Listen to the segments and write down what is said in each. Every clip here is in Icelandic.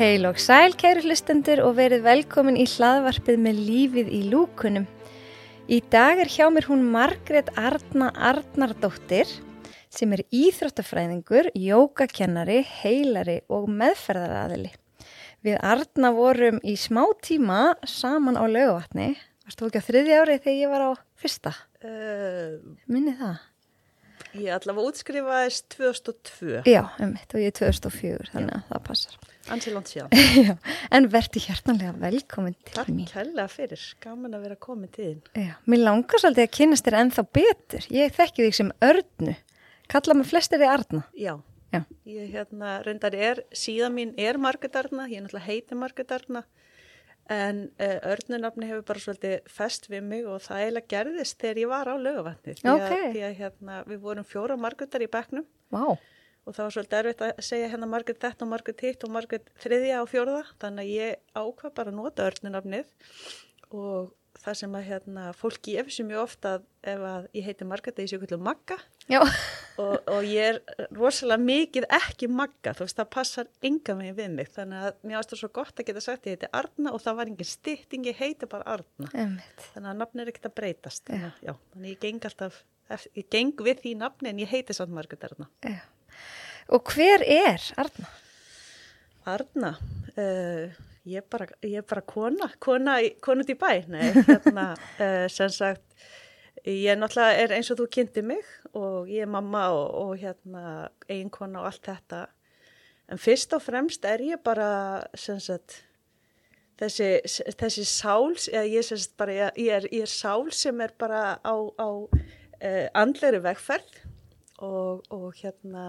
Heil og sæl, kæru hlustendur og verið velkomin í hlaðvarpið með lífið í lúkunum. Í dag er hjá mér hún Margret Arna Arnardóttir sem er íþróttafræðingur, jógakennari, heilari og meðferðaraðili. Við Arna vorum í smá tíma saman á lögavatni. Varst þú ekki á þriði árið þegar ég var á fyrsta? Uh, Minni það? ég allavega útskrifaðist 2002, Já, um mitt og ég er 2004, þannig að það passar. Ansi langt síðan. En verður hjartanlega velkomin til Takk mín. kærlega fyrir, gaman að vera komin til þín. Já, mér langar svolítið að kynast þér ennþá betur. Ég þekki þig sem örnu. Kalla mig flestir þig Arna. Já, Já. ég hérna reyndar er, síðan mín er Margrét Arna, ég er náttúrulega heiti Margrét Arna, en uh, örnunafni hefur bara svolítið fest við mig og það eiginlega gerðist þegar ég var á lögavatni. Því, að- því að hérna, við vorum fjóra Margrétar í bekknum Vá. Og það var svolítið erfitt að segja hérna Margrét þetta og Margrét hitt og Margrét þriðja og fjórða. Þannig að ég ákvað bara að nota örnunafnið. Og það sem að hérna fólk gefur sér mjög ofta ef að ég heiti Margrét að ég sé kvöldu Magga. Og, og ég er rosalega mikið ekki Magga. Þú veist það passar enga megin við mig. Þannig að mér ástu svo gott að geta sagt ég heiti Arna og það var engin stytting ég heiti bara Arna. Emmitt. þannig að nafn er ekkert að breytast. Þannig, já, þannig að ég geng alltaf ég geng við því nafni en ég heiti samt Margrét Arna Já. Og hver er Arna? Arna, uh, ég, er bara, ég er bara kona, kona, kona út í bæ, nei, hérna, uh, sem sagt, ég náttúrulega er eins og þú kynnti mig og ég er mamma og, og hérna, eiginkona og allt þetta, en fyrst og fremst er ég bara, sem sagt, þessi, þessi sál, eða ég, sem sagt, bara, ég, ég, er, ég er sál sem er bara á, á uh, andleri vegferð og, og hérna,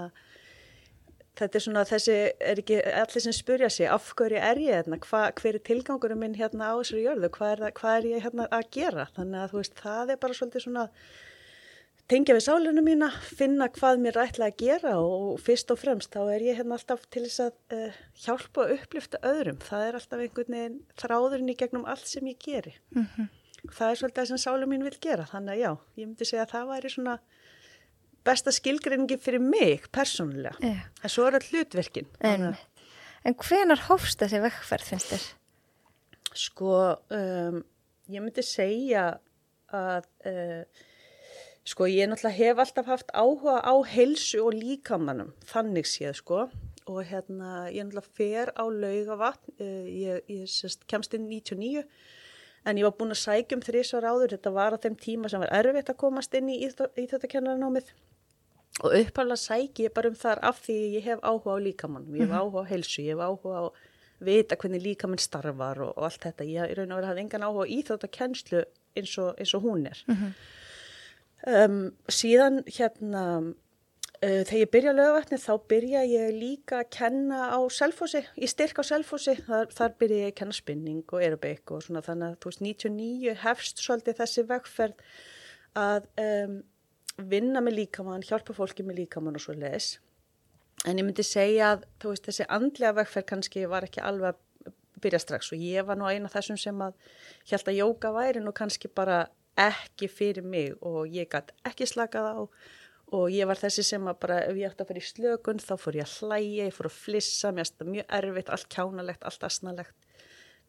þetta er svona þessi, er ekki allir sem spurja sig, af hverju er ég hérna, hva, hver er tilgangurum minn hérna á þessari jörðu, hvað er, það, hvað er ég hérna að gera, þannig að þú veist, það er bara svolítið svona, tengja við sálinu mína, finna hvað mér ætla að gera og fyrst og fremst þá er ég hérna alltaf til þess að uh, hjálpa og upplifta öðrum, það er alltaf einhvern veginn þráðurinn í gegnum allt sem ég geri. Það er svolítið það sem sálu mín vil gera, þannig að já, ég myndi segja að það væri svona besta skilgreiningi fyrir mig persónulega. Já. En svo er all hlutverkin. Emmitt. En hvenar hófst þessi vekkferð, finnst þér? Sko, um, ég myndi segja að, uh, sko, ég náttúrulega hef alltaf haft áhuga á heilsu og líkamannum, þannig séð, sko. Og hérna, ég náttúrulega fer á laugavatn, uh, ég, ég sest, kemst inn 99, en ég var búin að sækja um þrísvar áður, þetta var á þeim tíma sem var erfitt að komast inn í íþjóttakennaranámið. Og uppálega sæki ég bara um þar af því ég hef áhuga á líkamannum, ég hef áhuga á heilsu, ég hef áhuga á vita hvernig líkamann starfar og, og allt þetta. Ég í raun og verið hafði engan áhuga á íþjóttakennslu eins, og- eins og hún er. um, síðan hérna, uh, þegar ég byrja lögvætni þá byrja ég líka að kenna á selfósi, í styrk á selfósi, þar, þar byrja ég að kenna spinning og aerobic og svona. Þannig að þú veist 99 hefst svolítið þessi vegferð að um, vinna með líkamann, hjálpa fólki með líkamann og svo leis. En ég myndi segja að veist þessi andlega vegferð kannski var ekki alveg að byrja strax og ég var nú eina þessum sem að held að jóka væri nú kannski bara ekki fyrir mig og ég gætt ekki slakað á og ég var þessi sem að bara ef ég ætti að í slökun þá fór ég að hlæja, ég fór að flissa, mér finnst það mjög erfitt, allt kjánalegt, allt asnalegt.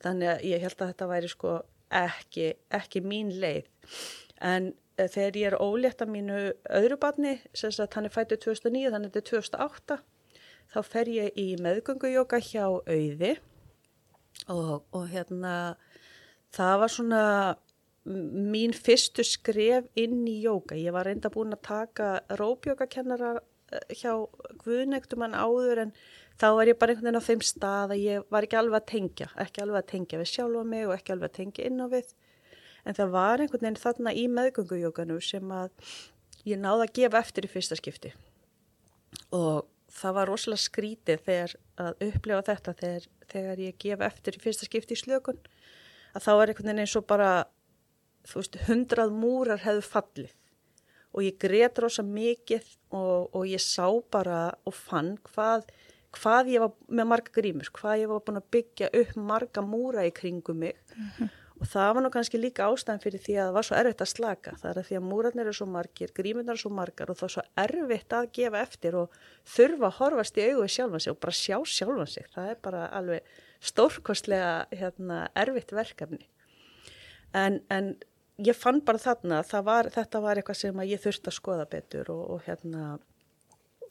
Þannig að ég held að þetta væri sko ekki, ekki mín leið. En þegar ég er ólétt að mínu öðru barni, sem sagt hann er fætið 2009, þannig þetta er 2008, þá fer ég í meðgöngujóka hjá auði og, og hérna það var svona mín fyrstu skref inn í jóka. Ég var reynda búin að taka rópjókakennara eh, hjá Guðnektum en áður en þá var ég bara einhvern veginn á þeim stað að ég var ekki alveg að tengja, ekki alveg að tengja við sjálfa mig og ekki alveg að tengja inn á við. En það var einhvern veginn þarna í meðgöngujókanu sem að ég náði að gefa eftir í fyrsta skipti. Og það var rosalega skrítið þegar að upplefa þetta þegar, þegar ég gef eftir í fyrsta skipti í slökun. Að þá var einhvern veginn eins og bara, veist, hundrað múrar hefðu fallið. Og ég grét rosa mikið og, og ég sá bara og fann hvað, hvað ég var með marga grímur, hvað ég var búin að byggja upp marga múra í kringum mig. Og það var nú kannski líka ástæðan fyrir því að það var svo erfitt að slaka. Það er að því að múrarnir eru svo margir, grímunar eru svo margar og það er svo erfitt að gefa eftir og þurfa að horfast í við sjálfan sig og bara sjá sjálfan sig. Það er bara alveg stórkostlega hérna, erfitt verkefni. En, en ég fann bara þarna að var, þetta var eitthvað sem ég þurfti að skoða betur og, og hérna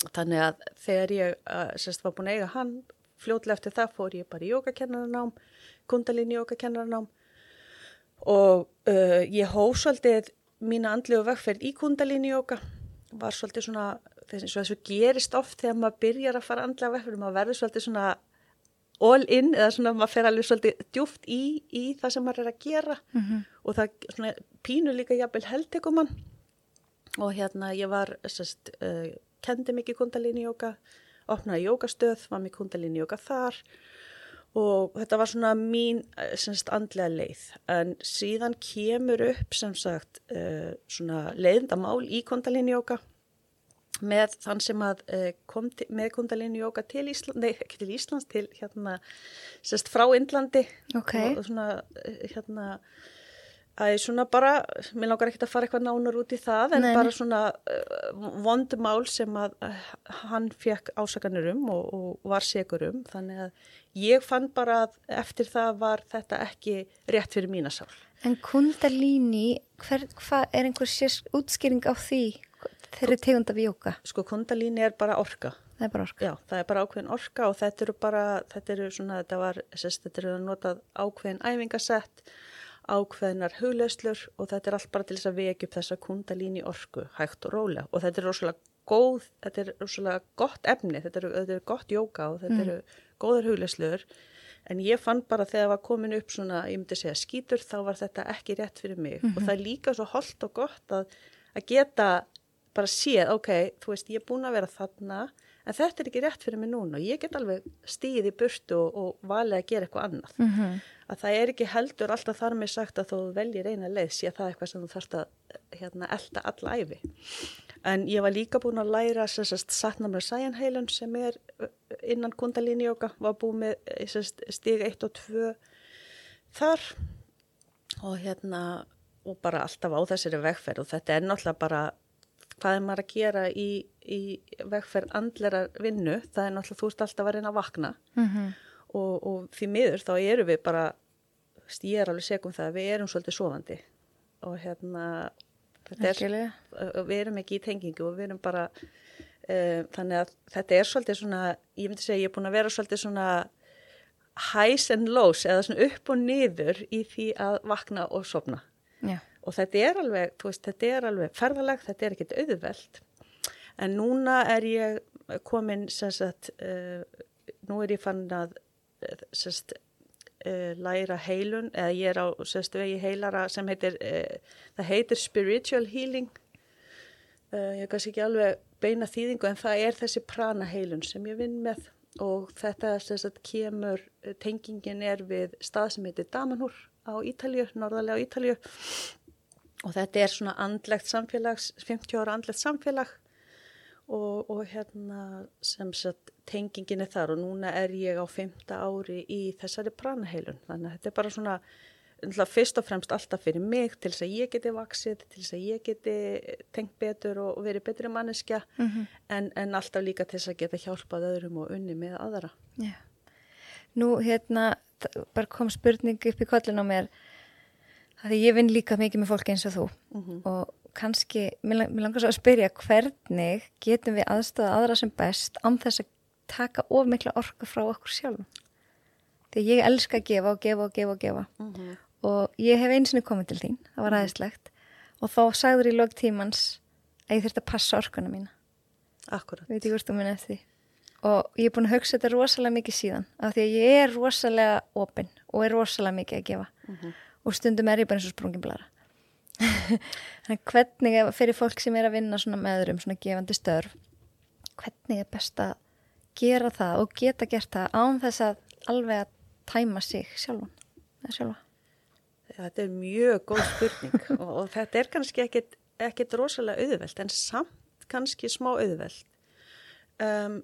þannig að þegar ég uh, sérst var búin að eiga hann fljóðlega eftir það fór ég bara í jógakennarnám, kundalín jógakennarnám og uh, ég hóð svolítið mína andlegu vegferð í kundalíni jóka var svolítið svona þess að þessu gerist oft þegar maður byrjar að fara andlega vegferð, maður verður svolítið svona all in eða svona maður fer alveg svolítið djúft í, í það sem maður er að gera. Mm -hmm. og það svona pínu líka jafnvel heldegum mann. Og hérna ég var sest, uh, kendi mikið kundalíni jóka opnaði jókastöð, var mikið kundalíni jóka þar og þetta var svona mín eh, semst andlega leið en síðan kemur upp sem sagt uh, svona leiðndamál í kundalínióka með þann sem að uh, kom til, með kundalínióka til Ísland, nei ekki til Íslands til hérna semst frá Indlandi okay. og, og svona hérna að svona bara, mér langar ekki að fara eitthvað nánar út í það en Nei. bara svona uh, vondumál sem að uh, hann fekk ásakanir um og, og var segur um þannig að ég fann bara að eftir það var þetta ekki rétt fyrir mína sál. En kundalíni, hvað er einhver útskýring á því þeirri tegund af jóka? Sko kundalíni er bara orka. Það er bara orka? Já, það er bara ákveðin orka og þetta eru bara, þetta eru svona, þetta var, þetta eru notað ákveðin æfingasett ákveðnar hugleslur og þetta er allt bara til þess að vekja upp þessa kundalíni orku hægt og rólega. Og þetta er rosalega góð, þetta er rosalega gott efni, þetta er, þetta er gott jóka og þetta mm. eru góðar hugleslur en ég fann bara þegar það var komin upp svona, ég myndi segja skítur, þá var þetta ekki rétt fyrir mig. Mm -hmm. og það er líka svo holdt og gott að, að geta bara séð, ok, þú veist, ég er búin að vera þarna en þetta er ekki rétt fyrir mig núna. Og ég get alveg stíð í burtu og, og valið að gera eitthvað annað. Mm -hmm að það er ekki heldur alltaf þar með sagt að þú veljir eina leið sé að það er eitthvað sem þú þarfst að hérna, elda alla æfi. En ég var líka búin að læra sattnamra sæjanheilun sem er innan kundalínióka, var búin með stig 1 og 2 þar og hérna og bara alltaf á þessari vegferð og þetta er náttúrulega bara hvað er maður að gera í, í vegferð andlera vinnu, það er náttúrulega þú ert alltaf að reyna að vakna mm -hmm. og, og því miður þá eru við bara ég er alveg segum það að við erum svolítið sofandi. Og hérna er, við erum ekki í tengingu og við erum bara uh, þannig að þetta er svolítið svona ég myndi segja ég er búin að vera svolítið svona highs and lows eða svona upp og niður í því að vakna og sofna. Já. og þetta er alveg veist, þetta er alveg ferðalag, þetta er ekkit auðveld en núna er ég komin sem sagt uh, nú er ég fann að sem sagt uh, læra heilun eða ég er á sérstu vegi heilara sem heitir uh, það heitir spiritual healing. Uh, ég kannski ekki alveg beina þýðingu en það er þessi prana heilun sem ég vinn með. Og þetta sérstu kemur tengingin er við stað sem heitir Damanhúr á Ítalju, norðarlega á Ítalju og þetta er svona andlegt samfélags 50 ára andlegt samfélag og, og hérna sem sagt tengingin er þar og núna er ég á femta ári í þessari pranaheilun þannig að þetta er bara svona fyrst og fremst alltaf fyrir mig til þess að ég geti vaksið, til þess að ég geti tengt betur og verið betri manneskja mm -hmm. en, en alltaf líka til þess að geta hjálpað öðrum og unni með aðra yeah. Nú hérna bara kom spurning upp í kollin á mér að ég vinn líka mikið með fólk eins og þú mm -hmm. og kannski, mér langar svo að spyrja hvernig getum við aðstöða aðra sem best án þess að taka of mikla orku frá okkur sjálf þegar ég elska að gefa og gefa og gefa og gefa. Mm -hmm. og ég hef einsinu komið til þín, það var mhm. aðeinslegt og þá sagður í lögtímans að ég þurft að passa orkuna mína. Akkurat Veit ég hvort þú minna eftir því. Og ég er búin að hugsa þetta rosalega mikið síðan af því að ég er rosalega opinn og er rosalega mikið að gefa. Mm -hmm. og stundum er ég bara eins og sprungin blara hvernig fyrir fólk sem er að vinna með öðrum svona gefandi störf hvernig er best að gera það og geta gert það án þess að alveg að tæma sig sjálfan sjálfa? Þetta er mjög góð spurning og, og þetta er kannski ekkit, ekkit rosalega auðveld en samt kannski smá auðveld um,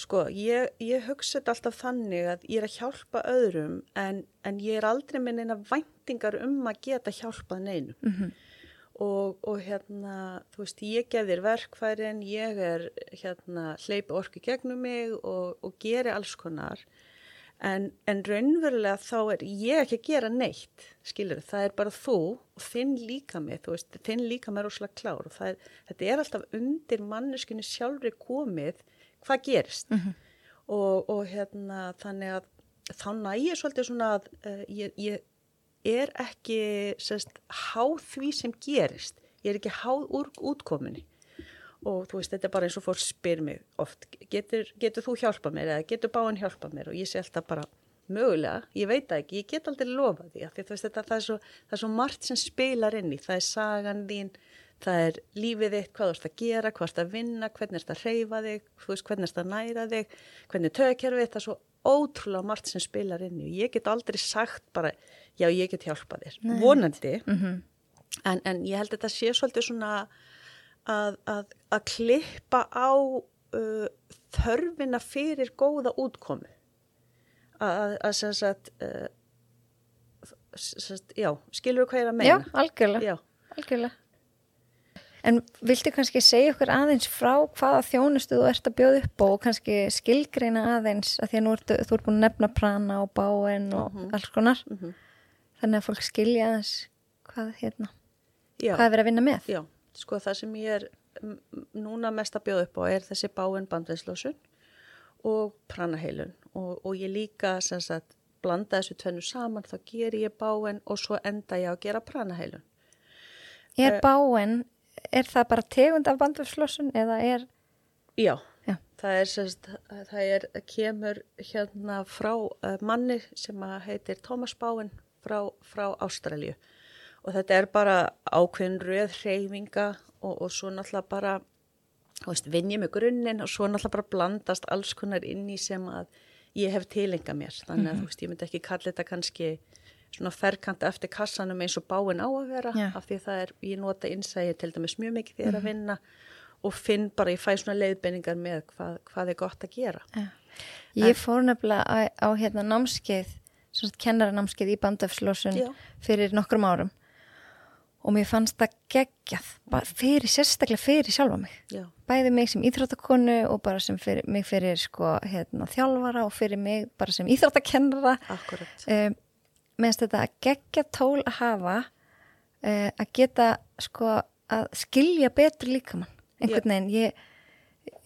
sko ég, ég hugsa þetta alltaf þannig að ég er að hjálpa öðrum en, en ég er aldrei minn einn að vænt væntingar um að geta hjálpað neinum. Mhm. Og, og hérna, þú veist, ég gef þér verkfærin, ég er hérna hleypi orku gegnum mig og, og geri alls konar. En, en raunverulega þá er ég ekki að gera neitt, skilur, það er bara þú og þinn líka mig, þú veist, þinn líka mig er óslega klár og það er, þetta er alltaf undir manneskunni sjálfri komið hvað gerist. Og, og hérna, þannig að þá nægir svolítið svona að uh, ég, ég er ekki sérst, háð því sem gerist, ég er ekki háð úr útkominni og þú veist, þetta er bara eins og fólk spyr mig oft, getur, getur þú hjálpa mér eða getur báinn hjálpa mér? Og ég sé alltaf bara mögulega, ég veit ekki, ég get aldrei lofa því, því veist, þetta, það, er svo, það er svo margt sem spilar inn í, það er sagan þín, það er lífið þitt, hvað þú ert að gera, hvað þú ert að vinna, hvernig ert að reyfa þig, þú veist, hvernig ert að næra þig, hvernig tökjörfið, það er svo ótrúlega margt sem spilar inn í. Og ég get aldrei sagt bara, já, ég get hjálpa þér, Nei, vonandi, Mhm. en, en ég held að þetta sé svolítið svona að, að, að klippa á uh, þörfina fyrir góða útkomu. Að, að sem sagt uh, sem sagt, já, skilur hvað ég er að Já, meina algjörlega. já, algjörlega. En viltu kannski segja okkur aðeins frá hvaða þjónustu þú ert að bjóða upp og kannski skilgreina aðeins að því að nú ertu, þú ert búin að nefna prana og báin og alls konar. Mhm. Þannig að fólk skilja aðeins hvað, hérna, hvað er verið að vinna með. já, sko það sem ég er mm, núna mest að bjóða upp á er þessi báin bandveislósun og pranaheilun og, og ég líka sem sagt blanda þessu tvennu saman þá ger ég báin og svo enda ég að gera pranaheilun Er báin, er það bara tegund af bandvefslossun eða er, Já, Já. það er sérst, það er, kemur hérna frá uh, manni sem heitir Thomas Bowen frá, frá Ástralju og þetta er bara ákveðin röð hreyfinga og, og svo náttúrulega bara, þú veist, vinn ég með grunninn og svo náttúrulega bara blandast alls konar inn í sem að ég hef tilenga mér, þannig að þú veist, ég myndi ekki kalla þetta kannski svona ferkant eftir kassanum eins og báin á að vera Já. af því það er, ég nota innsæði til dæmis mjög mikið þegar að vinna og finn bara, ég fæ svona leiðbenningar með hvað, hvað er gott að gera. ég fór nefnilega á, á hérna námskeið, svona kennaranámskeið í bandvefslossun Já. fyrir nokkrum árum og mér fannst það geggjað, fyrir, sérstaklega fyrir sjálfa mig. Já, bæði mig sem íþróttakonu og bara sem fyrir, mig fyrir sko, hérna, þjálfara og fyrir mig bara sem íþróttakennara um, meðan þetta að gegja tól að hafa uh, að geta sko að skilja betur líkamann einhvern veginn ég,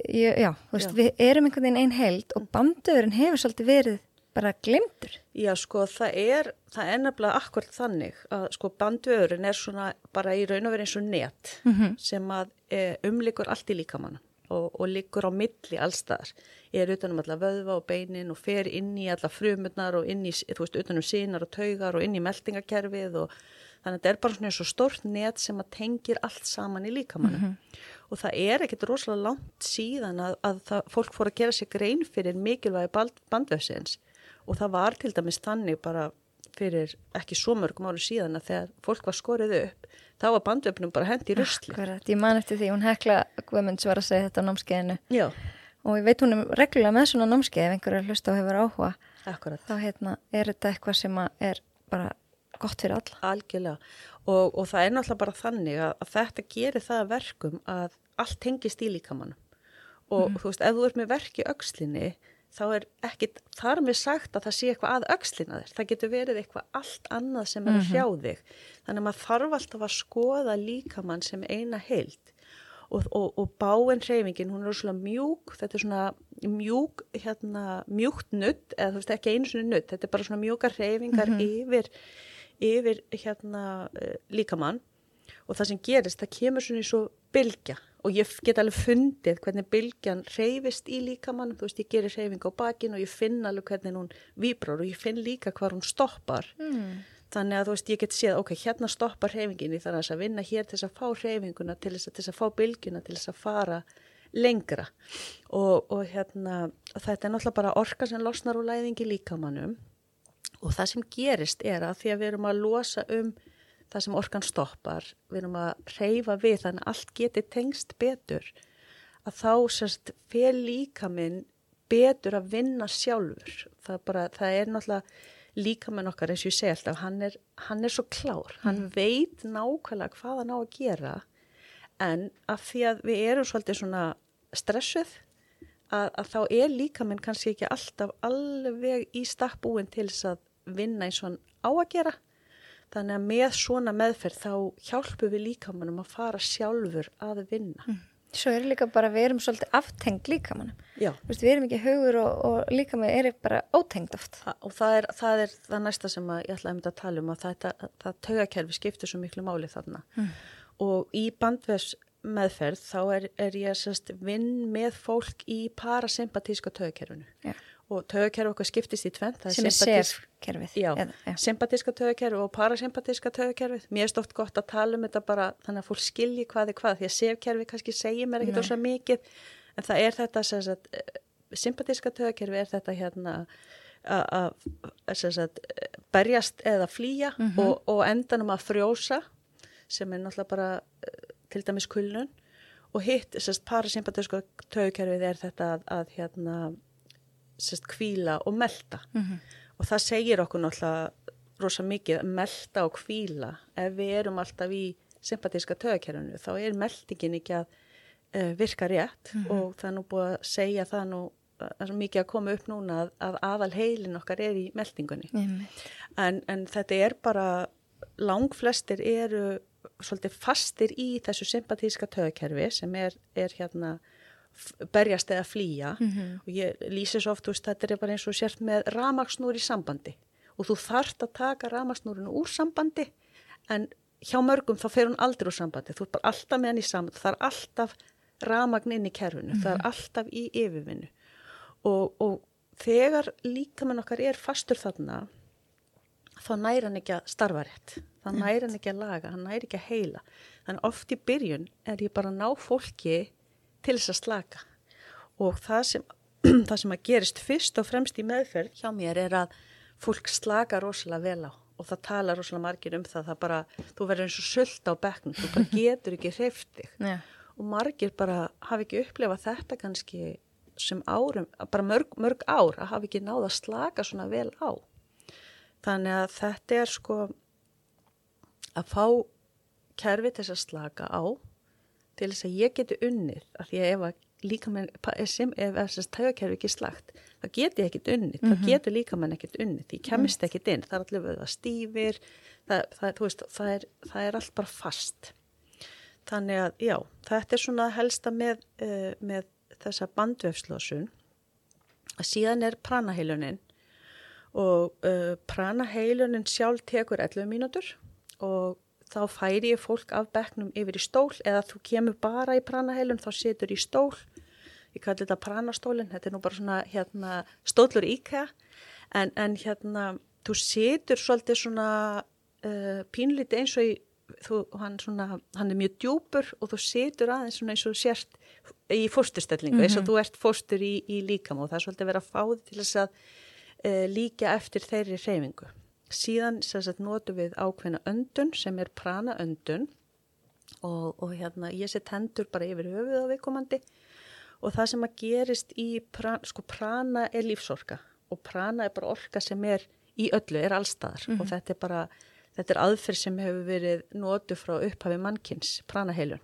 ég, já, veist, Já. við erum einhvern veginn ein held og bandurinn hefur svolítið verið bara glemtur Já, sko, það er, það er nefnilega akkurat þannig að sko bandvöðurinn er svona bara í raun og verið eins og net Mhm. sem að e, umlikur allt í líkamann og, og likur á milli allstaðar. Er utanum alla vöðva og beinin og fer inn í alla frumurnar og inn í, þú veist, utanum sínar og taugar og inn í meldingakerfið og þannig að þetta er bara svona eins og stórt net sem að tengir allt saman í líkamannum. Og það er ekkit rosalega langt síðan að, að það, fólk fór að gera sér grein fyrir mikilvægi band, bandvefsins og það var til dæmis þannig bara fyrir ekki svo mörgum ári síðan að þegar fólk var skorið upp þá var bandvefnum bara hendi í rusli. Akkurat, ég man eftir því, hún hekla Guðmunds var að segja þetta á námskeiðinu Já, og ég veit hún er reglulega með svona námskeið ef einhverja hlusta og hefur áhuga akkurat. þá hérna, er þetta eitthvað sem er bara gott fyrir alla Algjörlega. Og, og það er náttúrulega bara þannig að, að þetta gerir það að verkum að allt tengist í líkamannum. Og þú veist, ef þú ert með verk í öxlinni, þá er ekkit þar með sagt að það sé eitthvað að öxlina þér. Það getur verið eitthvað allt annað sem er að hrjá þig. Þannig að maður þarf alltaf að skoða líkamann sem eina heild. Og, og, og báinn hreyfingin, hún er svona mjúk, þetta er svona mjúk, hérna, mjúkt nutt, eða þú veist ekki einu svona nutt, þetta er bara svona mjúkar hreyfingar yfir, yfir hérna uh, líkamann og það sem gerist, það kemur svona eins og bylgja. Og ég get alveg fundið hvernig bylgjan hreyfist í líkamann, þú veist ég gerir hreyfing á bakinn og ég finn alveg hvernig hún víbrar og ég finn líka hvar hún stoppar. Mm. þannig að þú veist ég get séð, ok, hérna stoppar hreyfingin. Í þannig að vinna hér til þess að fá hreyfinguna til þess að, til þess að fá bylgjuna til þess að fara lengra. Og, og hérna þetta er náttúrulega bara orka sem losnar úr læðingi líkamannum og það sem gerist er að því að við erum að losa um það sem orkan stoppar, við erum að reyfa við þannig að allt geti tengst betur að þá sérst fel líka minn betur að vinna sjálfur. Það, bara, það er náttúrulega líkamenn okkar eins og ég segi alltaf, hann er, hann er svo klár, hann veit nákvæmlega hvað hann á að gera en af því að við erum svolítið svona stressuð að, að þá er líkamenn kannski ekki alltaf alveg í stakkbúin til þess að vinna eins og hann á að gera þannig að með svona meðferð þá hjálpum við líkamannum að fara sjálfur að vinna Svo er líka bara, við erum svolítið aftengt líkamannum. Já, Þú veist, við erum ekki hugur og, og líkamann er bara ótengt oft. Þa- og það er, það er það næsta sem að ég ætla að mynda að tala um að þetta, það taugakerfi skiptir svo miklu máli þarna og í bandvers meðferð þá er, er ég sérst vinn með fólk í parasympatíska taugakerfinu Já. Og taugakerfi okkar skiptist í tvent Sem er já. sympatíska taugakerfi og parasympatíska taugakerfið. Mér er stótt gott að tala um þetta bara þannig að fólk skilji hvað er hvað því að sefkerfi kannski segir mér ekkert ósað mikið en það er þetta sagt, eh, sympatíska taugakerfi er þetta hérna að- berjast eða flýja og, og endanum að frjósa sem er náttúrulega bara eh, til dæmis kulnun og hitt, parasympatíska taugakerfið er þetta að, að hérna sérst, kvíla og melta. Og það segir okkur náttúrulega rosa mikið að melta og kvíla ef við erum alltaf í sympatíska tögakerfinu þá er meltingin ekki að uh, virka rétt. Og það er nú búið að segja það nú er svo mikið að koma upp núna að, að aðal heilin okkar er í meltingunni. Einmitt. en, en þetta er bara langflestir eru svolítið fastir í þessu sympatíska tögakerfi sem er, er hérna berjast eða flýja. Og ég lýsi svo oft, þú veist, þetta er bara eins og sért með ramaksnúr í sambandi. Og þú þarft að taka ramaksnúrinu úr sambandi en hjá mörgum þá fer hún aldrei úr sambandi, þú ert bara alltaf með hann í sambandi, það er alltaf ramagn inn í kerfinu, það er alltaf í yfirvinnu. Og, og þegar líkamenn okkar er fastur þarna þá næri hann ekki að starfa rétt. Þá næri hann ekki að laga, hann næri ekki að heila. Þannig oft í byrjun er ég bara að ná fólki til þess að slaka og það sem, það sem að gerist fyrst og fremst í meðferð hjá mér er að fólk slaka rosalega vel á og það tala rosalega margir um það, það bara, þú verður eins og sult á bekknum, þú bara getur ekki þig Já. og margir bara hafi ekki upplefað þetta kannski sem árum, bara mörg, mörg ár að hafi ekki náða að slaka svona vel á. Þannig að þetta er sko að fá kerfi til þess að slaka á til þess að ég geti unnið af því að ef að líka menn sem, ef þess að taugakerfi ekki slagt þá geti ég ekkit unnið, þá getur líka menn ekkit unnið, því kemist ekkit inn. Það er allir veða stífir það, það, veist, það, er, það er allt bara fast. Þannig að já, þetta er svona helsta með, uh, með þessa bandvefslósun að síðan er pranaheilunin og uh, pranaheilunin sjálf tekur 11 mínútur og þá færi ég fólk af bekknum yfir í stól eða þú kemur bara í pranaheilun þá situr í stól. Ég kalli þetta pranastólin, þetta er nú bara svona hérna, stólur íkja en, en hérna, þú situr svolítið svona uh, pínlítið eins og í þú, hann, svona, hann er mjög djúpur og þú situr aðeins svona eins og sért í fósturstellingu, eins og þú ert fóstur í, í líkam og það er svolítið að fá þig til þess að uh, líka eftir þeirri reyfingu. Síðan sagt, notum við ákveðna öndun sem er prana öndun og, og hérna ég set hendur bara yfir höfuð á viðkomandi og það sem að gerist í prana, sko prana er lífsorka og prana er bara orka sem er í öllu, er allstaðar og þetta er bara, þetta er aðferð sem hefur verið notu frá upphafi mannkins, pranaheilun.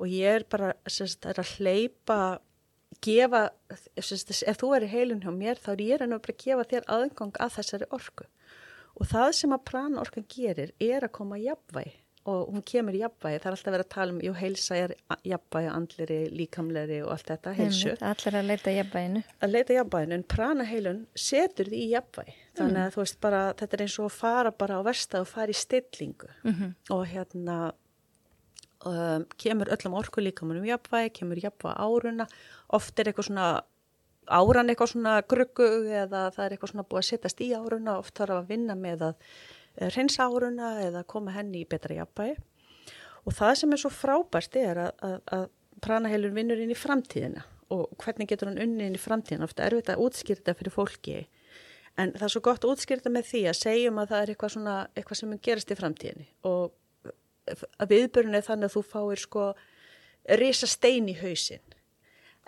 Og ég er bara, sérst, er að hleypa gefa, sérst, ef þú er í heilun hjá mér þá er ég reyna bara að gefa þér aðgang að þessari orku og það sem að prana orkan gerir er að koma jafnvægi. Og hún kemur í jafnvægi, það er alltaf verið að tala um jú, heilsa er jafnvægi, andleri, líkamleri og allt þetta, heilsu. Allir að leita jafnvæginu. að leita jafnvæginu, en pranaheilun setur því í jafnvægi, þannig að þú veist bara þetta er eins og að fara bara á versta og fara í stillingu. Og hérna um, kemur öllum orku líkamunum jafnvægi, kemur jafnvægi áruna. Oft er eitthvað svona áran eitthvað svona gruggu eða það er eitthvað svona búið að setjast í áruna oft þarf að vinna með að reynsa áruna eða koma henni í betra jafnvægi. Og það sem er svo frábært er að, að, að pranaheilun vinnur inn í framtíðina og hvernig getur hann unni inn í framtíðina? Ofta erfitt að útskýrta fyrir fólki en það er svo gott að útskýrta með því að segjum að það er eitthvað svona eitthvað sem gerast í framtíðinni. Og að viðbörun er þannig að þú fáir sko risa stein í hausinn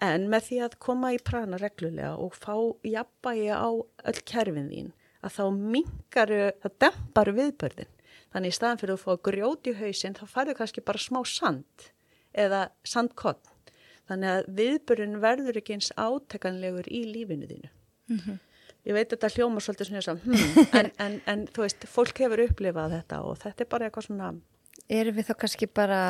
en með því að koma í prana reglulega og fá jafnvægi á öll kerfin þín að þá mingaru, það demparu viðbörðin. Þannig í staðan fyrir að fá grjóti í hausin þá færðu kannski bara smá sand eða sandkott. Þannig að viðbörðin verður ekki eins átekanlegur í lífinu þínu. Mm -hmm. Ég veit þetta hljóma svolítið svona að hmm, en, en, en þú veist, fólk hefur upplifað þetta og þetta er bara eitthvað svona... Erum við þá kannski bara,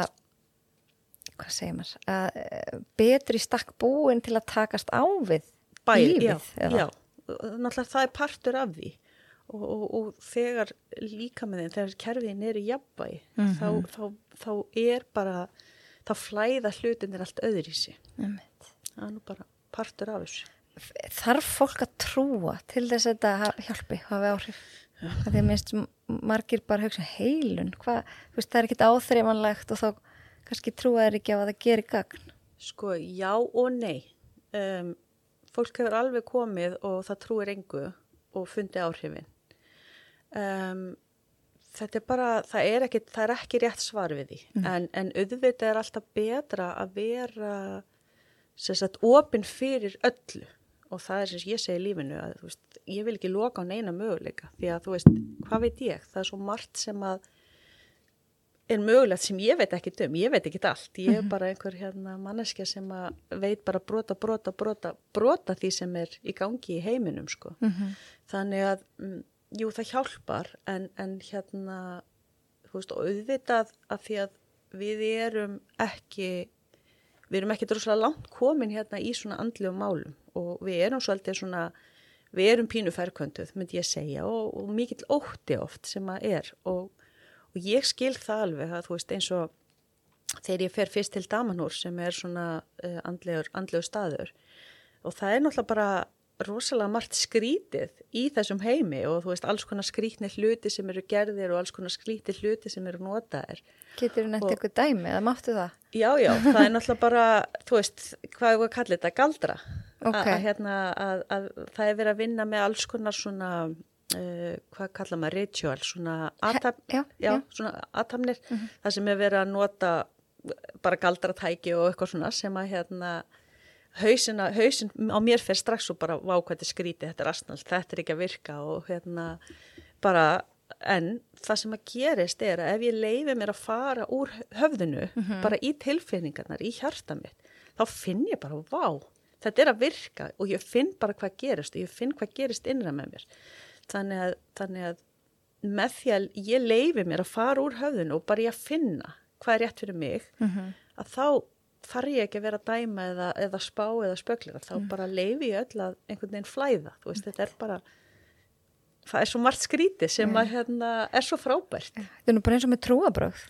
hvað segir maður, að eh, betri stakk búin til að takast á við Bæ, lífið? Já, já, náttúrulega það er partur af því og, og, og þegar líka með þeim, þegar kerfiðin er í jafnvægi, mm -hmm. þá, þá, þá er bara, þá flæða hlutinir allt öðru í sig. Mm -hmm. Það er nú bara partur af þessu. Þarf fólk að trúa til þess að þetta hjálpi, hafi áhrif? Ja. Þegar minnst margir bara hugsa heilun, hvað, það er ekkit áþreifanlegt og þá kannski trúa er ekki á að það gerir gagn. Sko, já og nei. Um, fólk hefur alveg komið og það trúir engu og fundi áhrifin um, þetta er bara það er ekki, það er ekki rétt svar við því mm. en, en auðvitað er alltaf betra að vera sagt, opinn fyrir öllu og það er sem ég segi í lífinu að veist, ég vil ekki loka á neina möguleika því að þú veist, hvað veit ég það er svo margt sem að er mögulegt sem ég veit ekki um, ég veit ekki allt, ég er mhm. bara einhver hérna, manneskja sem veit bara brota, brota, brota, brota því sem er í gangi í heiminum sko. Mm -hmm. Þannig að mm, jú það hjálpar en, en hérna þú veist auðvitað að því að við erum ekki við erum ekki droslega langt komin hérna í svona andlu málum og við erum svolítið svona við erum pínu færkvönduð myndi ég segja og, og mikill ótti oft sem að er og, og ég skil það alveg að þú veist eins og þegar ég fer fyrst til Damanhúr sem er svona uh, andlegur, andlegur staður og það er náttúrulega bara rosalega margt skrítið í þessum heimi og þú veist alls konar skrítni hluti sem eru gerðir og alls konar skrítni hluti sem eru notaðir. Getur þú nefnt eitthvað dæmi eða máttu það? Já, já, það er náttúrulega bara, þú veist, hvað er það að kalla þetta? Galdra. Okay. Að, hérna, að, að það er verið að vinna með alls konar svona, uh, hvað kalla maður, ritual, svona, uh mhm. -huh. það sem er verið að nota bara galdratæki og eitthvað svona sem að hérna hausin, hausin á mér fer strax og bara vákvæði skríti, þetta er astnald, þetta er ekki að virka og hérna bara en það sem að gerist er að ef ég leifi mér að fara úr höfðinu mm -hmm. bara í tilfinningarnar, í hjarta mitt þá finn ég bara, vá þetta er að virka og ég finn bara hvað gerist og ég finn hvað gerist innra með mér þannig að, þannig að með því að ég leifi mér að fara úr höfðinu og bara ég að finna hvað er rétt fyrir mig mm -hmm. að þá þarf ég ekki að vera að dæma eða, eða spá eða spöklir þá mm. bara leifi ég öll að einhvern veginn flæða. Þú veist, þetta er bara það er svo margt skríti sem að hérna, er svo frábært. Það er nú bara eins og með trúabröð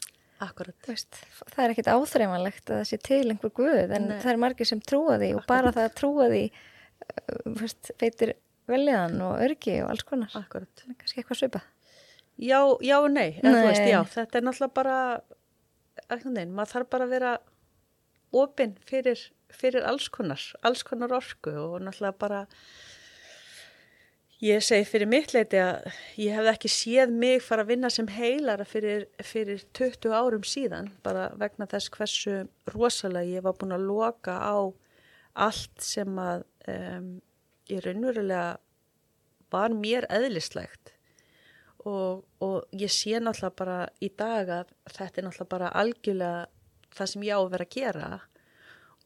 veist, það er ekkit áþreifanlegt að það sé til einhver guð en Nei. það er margir sem trúa því og bara það að trúa því uh, veitir veljaðan og örgi og alls konar Akkurat. kannski eitthvað svipa Já, já og nei, nei. Veist, já, þetta er náttúrulega bara veginn, maður þarf bara að vera opinn fyrir, fyrir alls konar, alls konar orku og náttúrulega bara ég segi fyrir mitt leiti að ég hef ekki séð mig fara að vinna sem heilara fyrir, fyrir 20 árum síðan bara vegna þess hversu rosalega ég var búin að loka á allt sem að um, ég raunverulega var mér eðlislegt. Og, og ég sé náttúrulega bara í dag að þetta er náttúrulega bara algjörlega það sem ég á að vera að gera.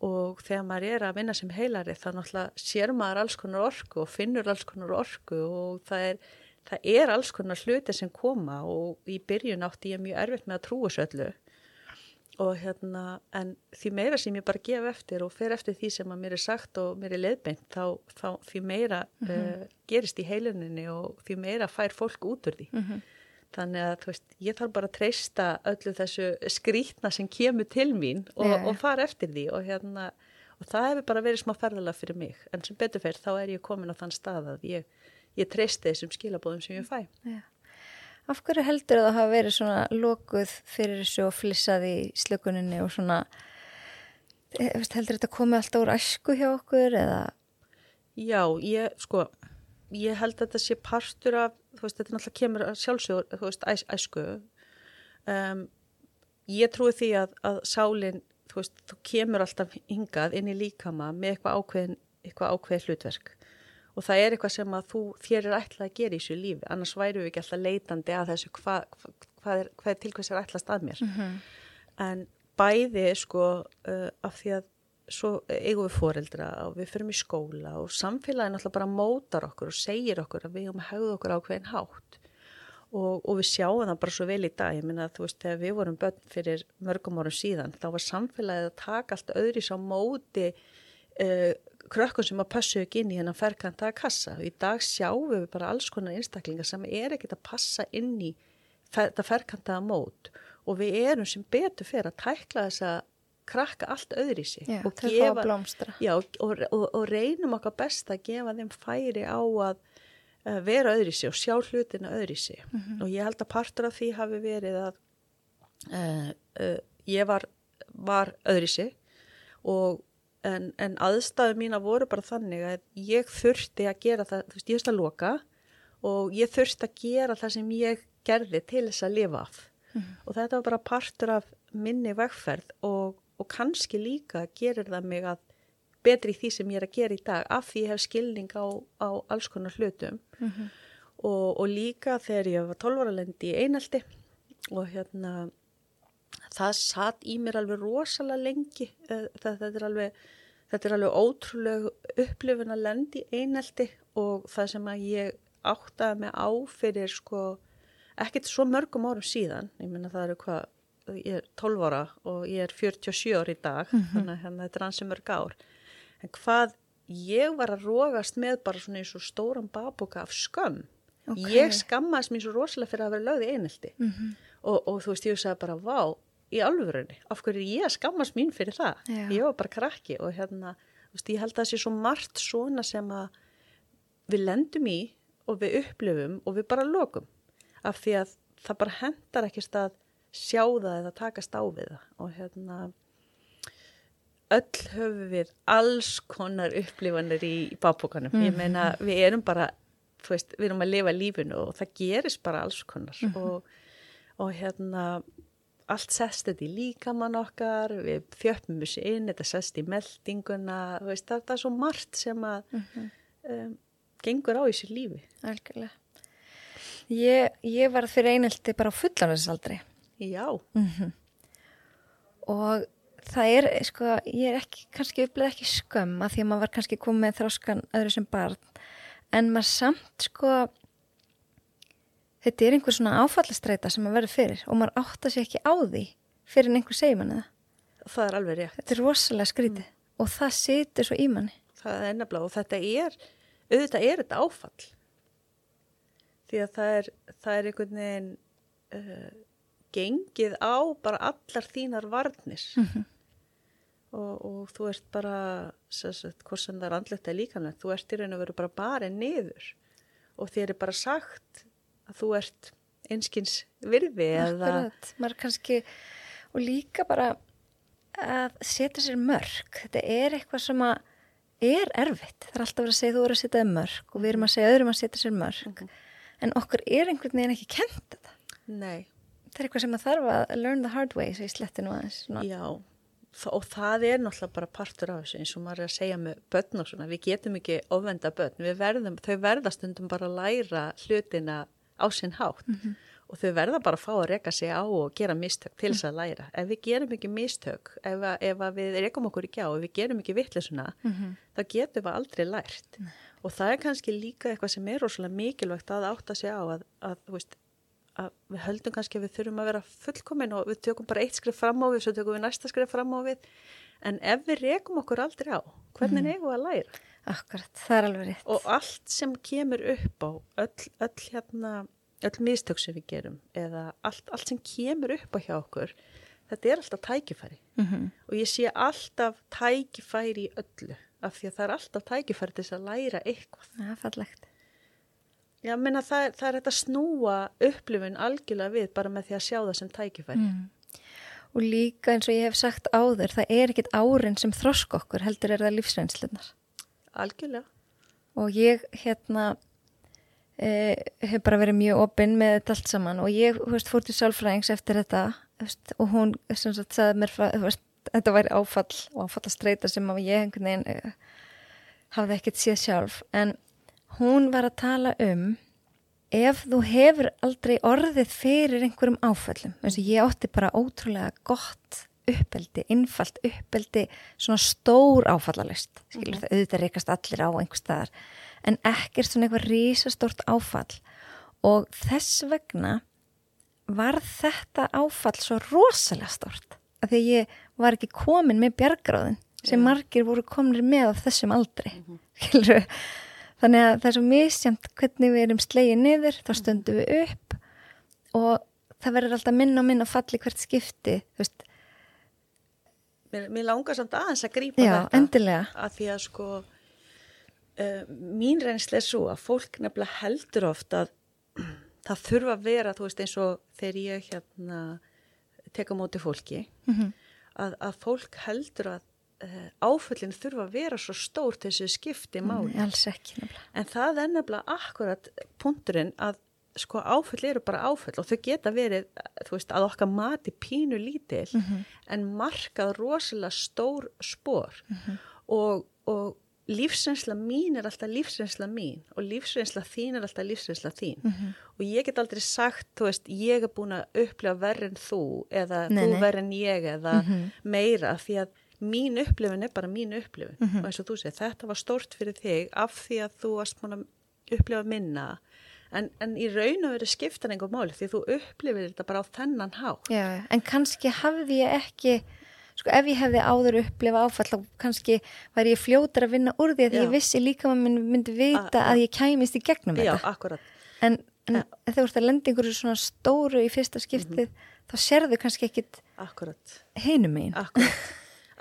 Og þegar maður er að vinna sem heilari þá náttúrulega sér maður alls konar orku og finnur alls konar orku og það er, það er alls konar hluti sem koma og í byrjun átti ég mjög erfitt með að trúa söllu og hérna en því meira sem ég bara gef eftir og fer eftir því sem að mér er sagt og mér er leðbeint þá, þá því meira mm -hmm. uh, gerist í heiluninni og því meira fær fólk út úr því mm -hmm. Þannig að veist, ég þarf bara að treysta öllu þessu skrítna sem kemur til mín og, yeah. og fara eftir því og, hérna, og það hefur bara verið smá ferðala fyrir mig. En sem betur fyrir þá er ég komin á þann stað að ég, ég treysti þessum skilabóðum sem ég fæ. Yeah. Af hverju heldur það að hafa verið svona lokuð fyrir þessu og flissað í slökuninni og svona, eh, heldur þetta komið alltaf úr æsku hjá okkur eða? Já, ég sko ég held að þetta sé partur af, þú veist, þetta náttúrulega kemur sjálfsögur, þú veist, æs, æsku. Um, ég trúi því að, að sálinn, þú veist, þú kemur alltaf hingað inn í líkama með eitthvað ákveðin, eitthvað ákveðin hlutverk og það er eitthvað sem að þú þér er ætlað að gera í þessu lífi. Annars væru við ekki alltaf leitandi að þessu hvað hva, hva er, hva er til hvers er ætlast að mér. Mhm. en bæði sko uh, af því að svo eigum við foreldra og við fyrum í skóla og samfélagin alltaf bara mótar okkur og segir okkur að við erum að hegða okkur á hvern hátt. Og, og við sjáum það bara svo vel í dag. Ég minna að þú veist þegar við vorum börn fyrir mörgum árum síðan þá var samfélagið að taka allt öðris á móti uh, krökkun sem að passu ekki inn í hennan ferkantaða kassa. Og í dag sjáum við bara alls konar einstaklingar sem er ekkit að passa inn í þetta ferkantaða mót. Og við erum sem betur fyrir að tækla þess að krakka allt öðri sig Já, og, að blómstra. já, og, og, og reynum okkar best að gefa þeim færi á að uh, vera öðri sig og sjá hlutina öðri sig og ég held að partur af því hafi verið að uh, uh, ég var, var öðri sig og en, en aðstæðu mína voru bara þannig að ég þurfti að gera það, þú veist, ég þurfti að loka og ég þurfti að gera það sem ég gerði til þess að lifa af. Og þetta var bara partur af minni vegferð og, og kannski líka gerir það mig að betri því sem ég er að gera í dag af því ég hef skilning á, á alls konar hlutum. Og, og líka þegar ég var 12 ára lendi í einaldi og hérna það satt í mér alveg rosalega lengi Eh, það, þetta, er alveg, þetta er alveg ótrúlega upplifun að lendi í einaldi og það sem að ég áttaði mig á fyrir sko ekkert svo mörgum árum síðan ég meina það eru hvað ég er 12 ára og ég er 47 ára í dag þannig að hérna, þetta er ansi mörg ár en hvað ég var að rógast með bara svona eins og stóran baboka af skömm Ok. ég skammaðist mér svo rosalega fyrir að vera lögð í einhelti Mhm. og, og þú veist, ég sagði bara, vá, í alvörunni, af hverju er ég skammast mín fyrir það? Já. Ég var bara krakki og hérna, þú veist, ég held að það sé svo margt svona sem að við lendum í og við upplifum og við bara lokum af því að það bara hendar ekkert að sjá það eða takast á við það og hérna öll höfum við alls konar upplifanir í, í bábókanum. Ég meina, við erum bara, þú veist, við erum að lifa lífinu og það gerist bara alls konar og, og hérna, allt sest þetta í líkamann okkar, við þjöppum þessu inn, þetta sest í meldinguna, veist, það, það er svo margt sem að um, gengur á sér lífi. Algjörlega. Ég, ég var fyrir einelti bara á fullanvæðsaldri Já, og það er, sko, ég er ekki, kannski upplega ekki skömm að því að maður var kannski komið með þróskan öðru sem barn, en maður samt, sko, þetta er einhver svona áfallastreita sem maður verður fyrir og maður átta sig ekki á því fyrir en einhver segir manni það. það er alveg rétt. Þetta er rosalega skrítið og það situr svo í manni. Það er nefnilega og þetta er, auðvitað er þetta áfall. Því að það er, það er einhvern veginn uh, gengið á bara allar þínar varnir. og, og þú ert bara, sagt, hvort sem það er andlegt eða líkanlegt, þú ert í raun og veru bara bara niður. Og þér er bara sagt að þú ert einskins virði eða... Maður kannski og líka bara að setja sér mörg þetta er eitthvað sem að er erfitt, það er alltaf verið að segja þú eru að setja þér mörg og við erum að segja öðrum að setja sér mörg en okkur er einhvern veginn ekki kent þetta. Nei. það er eitthvað sem að þarf að learn the hard way ég sletti nú aðeins. Já, og það er náttúrulega bara partur af þessu eins og maður er að segja með börn og svona, við getum ekki ofvenda börn, við verðum, þau verða stundum bara að læra hlutina á sinn hátt og þau verða bara að fá að reka sig á og gera mistök til þess að læra. Ef við gerum ekki mistök, ef, að, ef að við rekum okkur ekki á, ef við gerum ekki vittlisuna, þá getum við aldrei lært. Og það er kannski líka eitthvað sem er rosalega mikilvægt að átta sig á að, að, þú veist, að við höldum kannski að við þurfum að vera fullkomin og við tökum bara eitt skrif fram á við, svo tökum við næsta skrif fram á við. En ef við rekum okkur aldrei á, hvernig eigum við að læra? Akkurat, það er alveg rétt Og allt sem kemur upp á, öll, öll hérna, öll mistök sem við gerum, eða allt, allt sem kemur upp á hjá okkur, þetta er alltaf tækifæri. mm Og ég sé alltaf tækifæri í öllu, af því að það er alltaf tækifæri til að læra eitthvað. það er fallegt Já, menna það, það er þetta snúa upplifun algjörlega við bara með því að sjá það sem tækifæri. mm. og líka eins og ég hef sagt áður það er ekkit árin sem þrosk okkur heldur er það lífsreynslunar Algjörlega. og ég hérna e, hef bara verið mjög opinn með þetta allt saman og ég veist, fór til sálfræðings eftir þetta veist, og hún sagt sagði mér veist, þetta væri áfall og áfall að streyta sem að ég einhvern veginn e, hafði ekkert séð sjálf en hún var að tala um ef þú hefur aldrei orðið fyrir einhverjum áföllum, eins og ég átti bara ótrúlega gott uppeldi, innfalt uppeldi, svona stór áfallalist, skilur það, auðvitað reykast allir á einhver staðar, en ekkert svona eitthvað rísastórt áfall. Og þess vegna var þetta áfall svo rosalega stórt, af því að ég var ekki komin með bjargráðin sem Já. margir voru komnir með á þessum aldri, skilur þannig að það er svo misjæmt hvernig við erum slegið niður, þá stöndum við upp og það verður alltaf minna og minna falli hvert skipti, þú veist, Mér, mér langar samt aðeins að grípa Já, þetta. endilega. Að því að sko, uh, mín reynsli er svo að fólk nefnilega heldur oft að það þurfa að vera, þú veist, eins og þegar ég hérna teka móti fólki, Mhm. að, að fólk heldur að uh, áföllin þurfa að vera svo stór til þessu skipti máli. Nei, alls ekki nefnilega. En það er nefnilega akkurat punkturinn að sko áföll eru bara áföll og þau geta verið, þú veist, að okkar mati pínu lítil en markað rosalega stór spór og, og lífsreynsla mín er alltaf lífsreynsla mín og lífsreynsla þín er alltaf lífsreynsla þín. Og ég get aldrei sagt, þú veist, ég er búin að upplifa verri en þú eða Nei, þú en ég eða meira því að mín upplifun er bara mín upplifun. Og eins og þú segir, þetta var stórt fyrir þig af því að þú varst búin að upplifa minna en, en í raun og veru skiptan einhver máli því þú upplifir þetta bara á þennan há Já, en kannski hafði ég ekki, sko ef ég hefði áður upplifa áfall, þá kannski væri ég fljótar að vinna úr því að Já. ég vissi líka að maður myndi vita að ég kæmist í gegnum Já, þetta. akkurat. En, en ef þú ert að lenda einhverju svona stóru í fyrsta skiptið, þá sérðu kannski ekkit akkurat.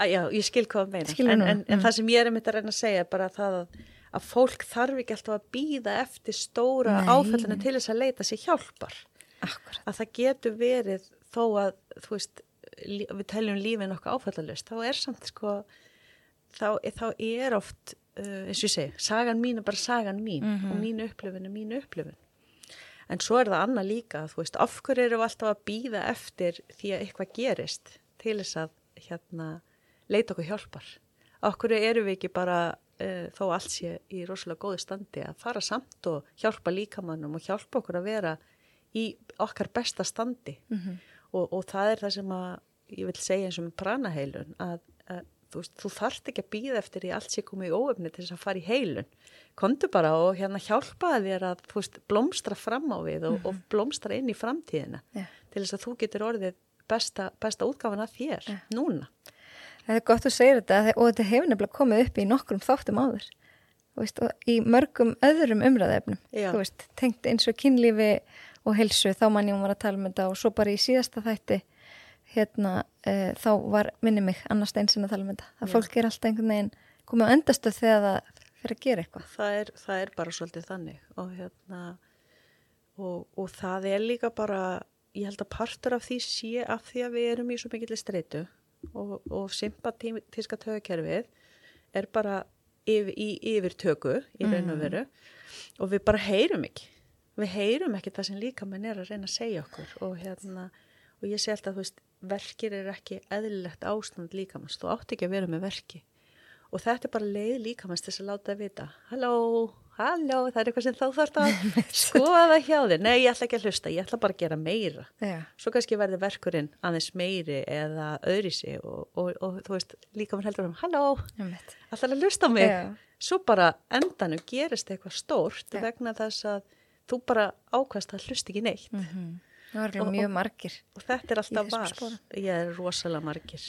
Að, já, ég skil hvað að meina. En, en, en það sem ég er einmitt að reyna að segja er bara það að, að fólk þarf ekki alltaf að býða eftir stóra áfællinu til þess að leita sér hjálpar. Akkurat. Að það getur verið þó að, þú veist, við teljum lífið nokkuð áfællalust, þá er samt sko, þá, þá er oft, uh, eins og ég segi, sagan mín er bara sagan mín og mín upplifun er mín upplifun. En svo er það annað líka, þú veist, af hverju erum við alltaf að býða eftir því að eitthvað gerist til þess að hérna leita okkur hjálpar. Af hverju erum við ekki bara, uh, þó allt sé í rosalega góðu standi, að fara samt og hjálpa líkamannum og hjálpa okkur að vera í okkar besta standi. og, og það er það sem að ég vil segja eins og með pranaheilun að, að þú, veist, þú þarft ekki að býða eftir því allt sé komið í óöfni til þess að fara í heilun komdu bara og hérna hjálpaði þér að veist, blómstra fram á við og, og blómstra inn í framtíðina Já. til þess að þú getur orðið besta, besta útgáfan af þér núna. Það er gott að segja þetta og þetta hefur nefnilega komið upp í nokkrum þáttum áður. Veist, og í mörgum öðrum. Þú veist, tengt eins og kynlífi og helsu, þá mann ég var að tala um þetta og svo bara í síðasta þætti hérna, uh, þá var minni mig annars eins en að tala um þetta. Það Já. fólk er alltaf einhvern veginn komið á endastöð þegar það fyrir að gera eitthvað. það er, það er bara svolítið þannig og hérna og, og það er líka bara ég held að partur af því sé af því að við erum í svo mikill streitu og, og sympatíska tögukerfið er bara yfir, í yfirtöku í raun og veru. Og við bara heyrum ekki. Við heyrum ekki það sem líka menn er að reyna að segja okkur. Og hérna og ég sé alltaf, þú veist, verkir er ekki eðlilegt ástand líkamanns, þú átt ekki að vera með verki. Og þetta er bara leið líkamanns til að láta að vita. Halló, halló, það er eitthvað sem þá þarf að skoða hjá þér nei, ég ætla ekki að hlusta, ég ætla bara að gera meira Já. svo kannski verður verkurinn aðeins meiri eða öðri sig og, og, og þú veist, líkamann heldur um halló, ætla að hlusta mig Já. svo bara endanum gerist eitthvað stórt Já. vegna þess að þú bara ákvæmst að hlusta ekki neitt Það var Og- alveg mjög margir. og þetta er alltaf sporum. ég er rosalega margir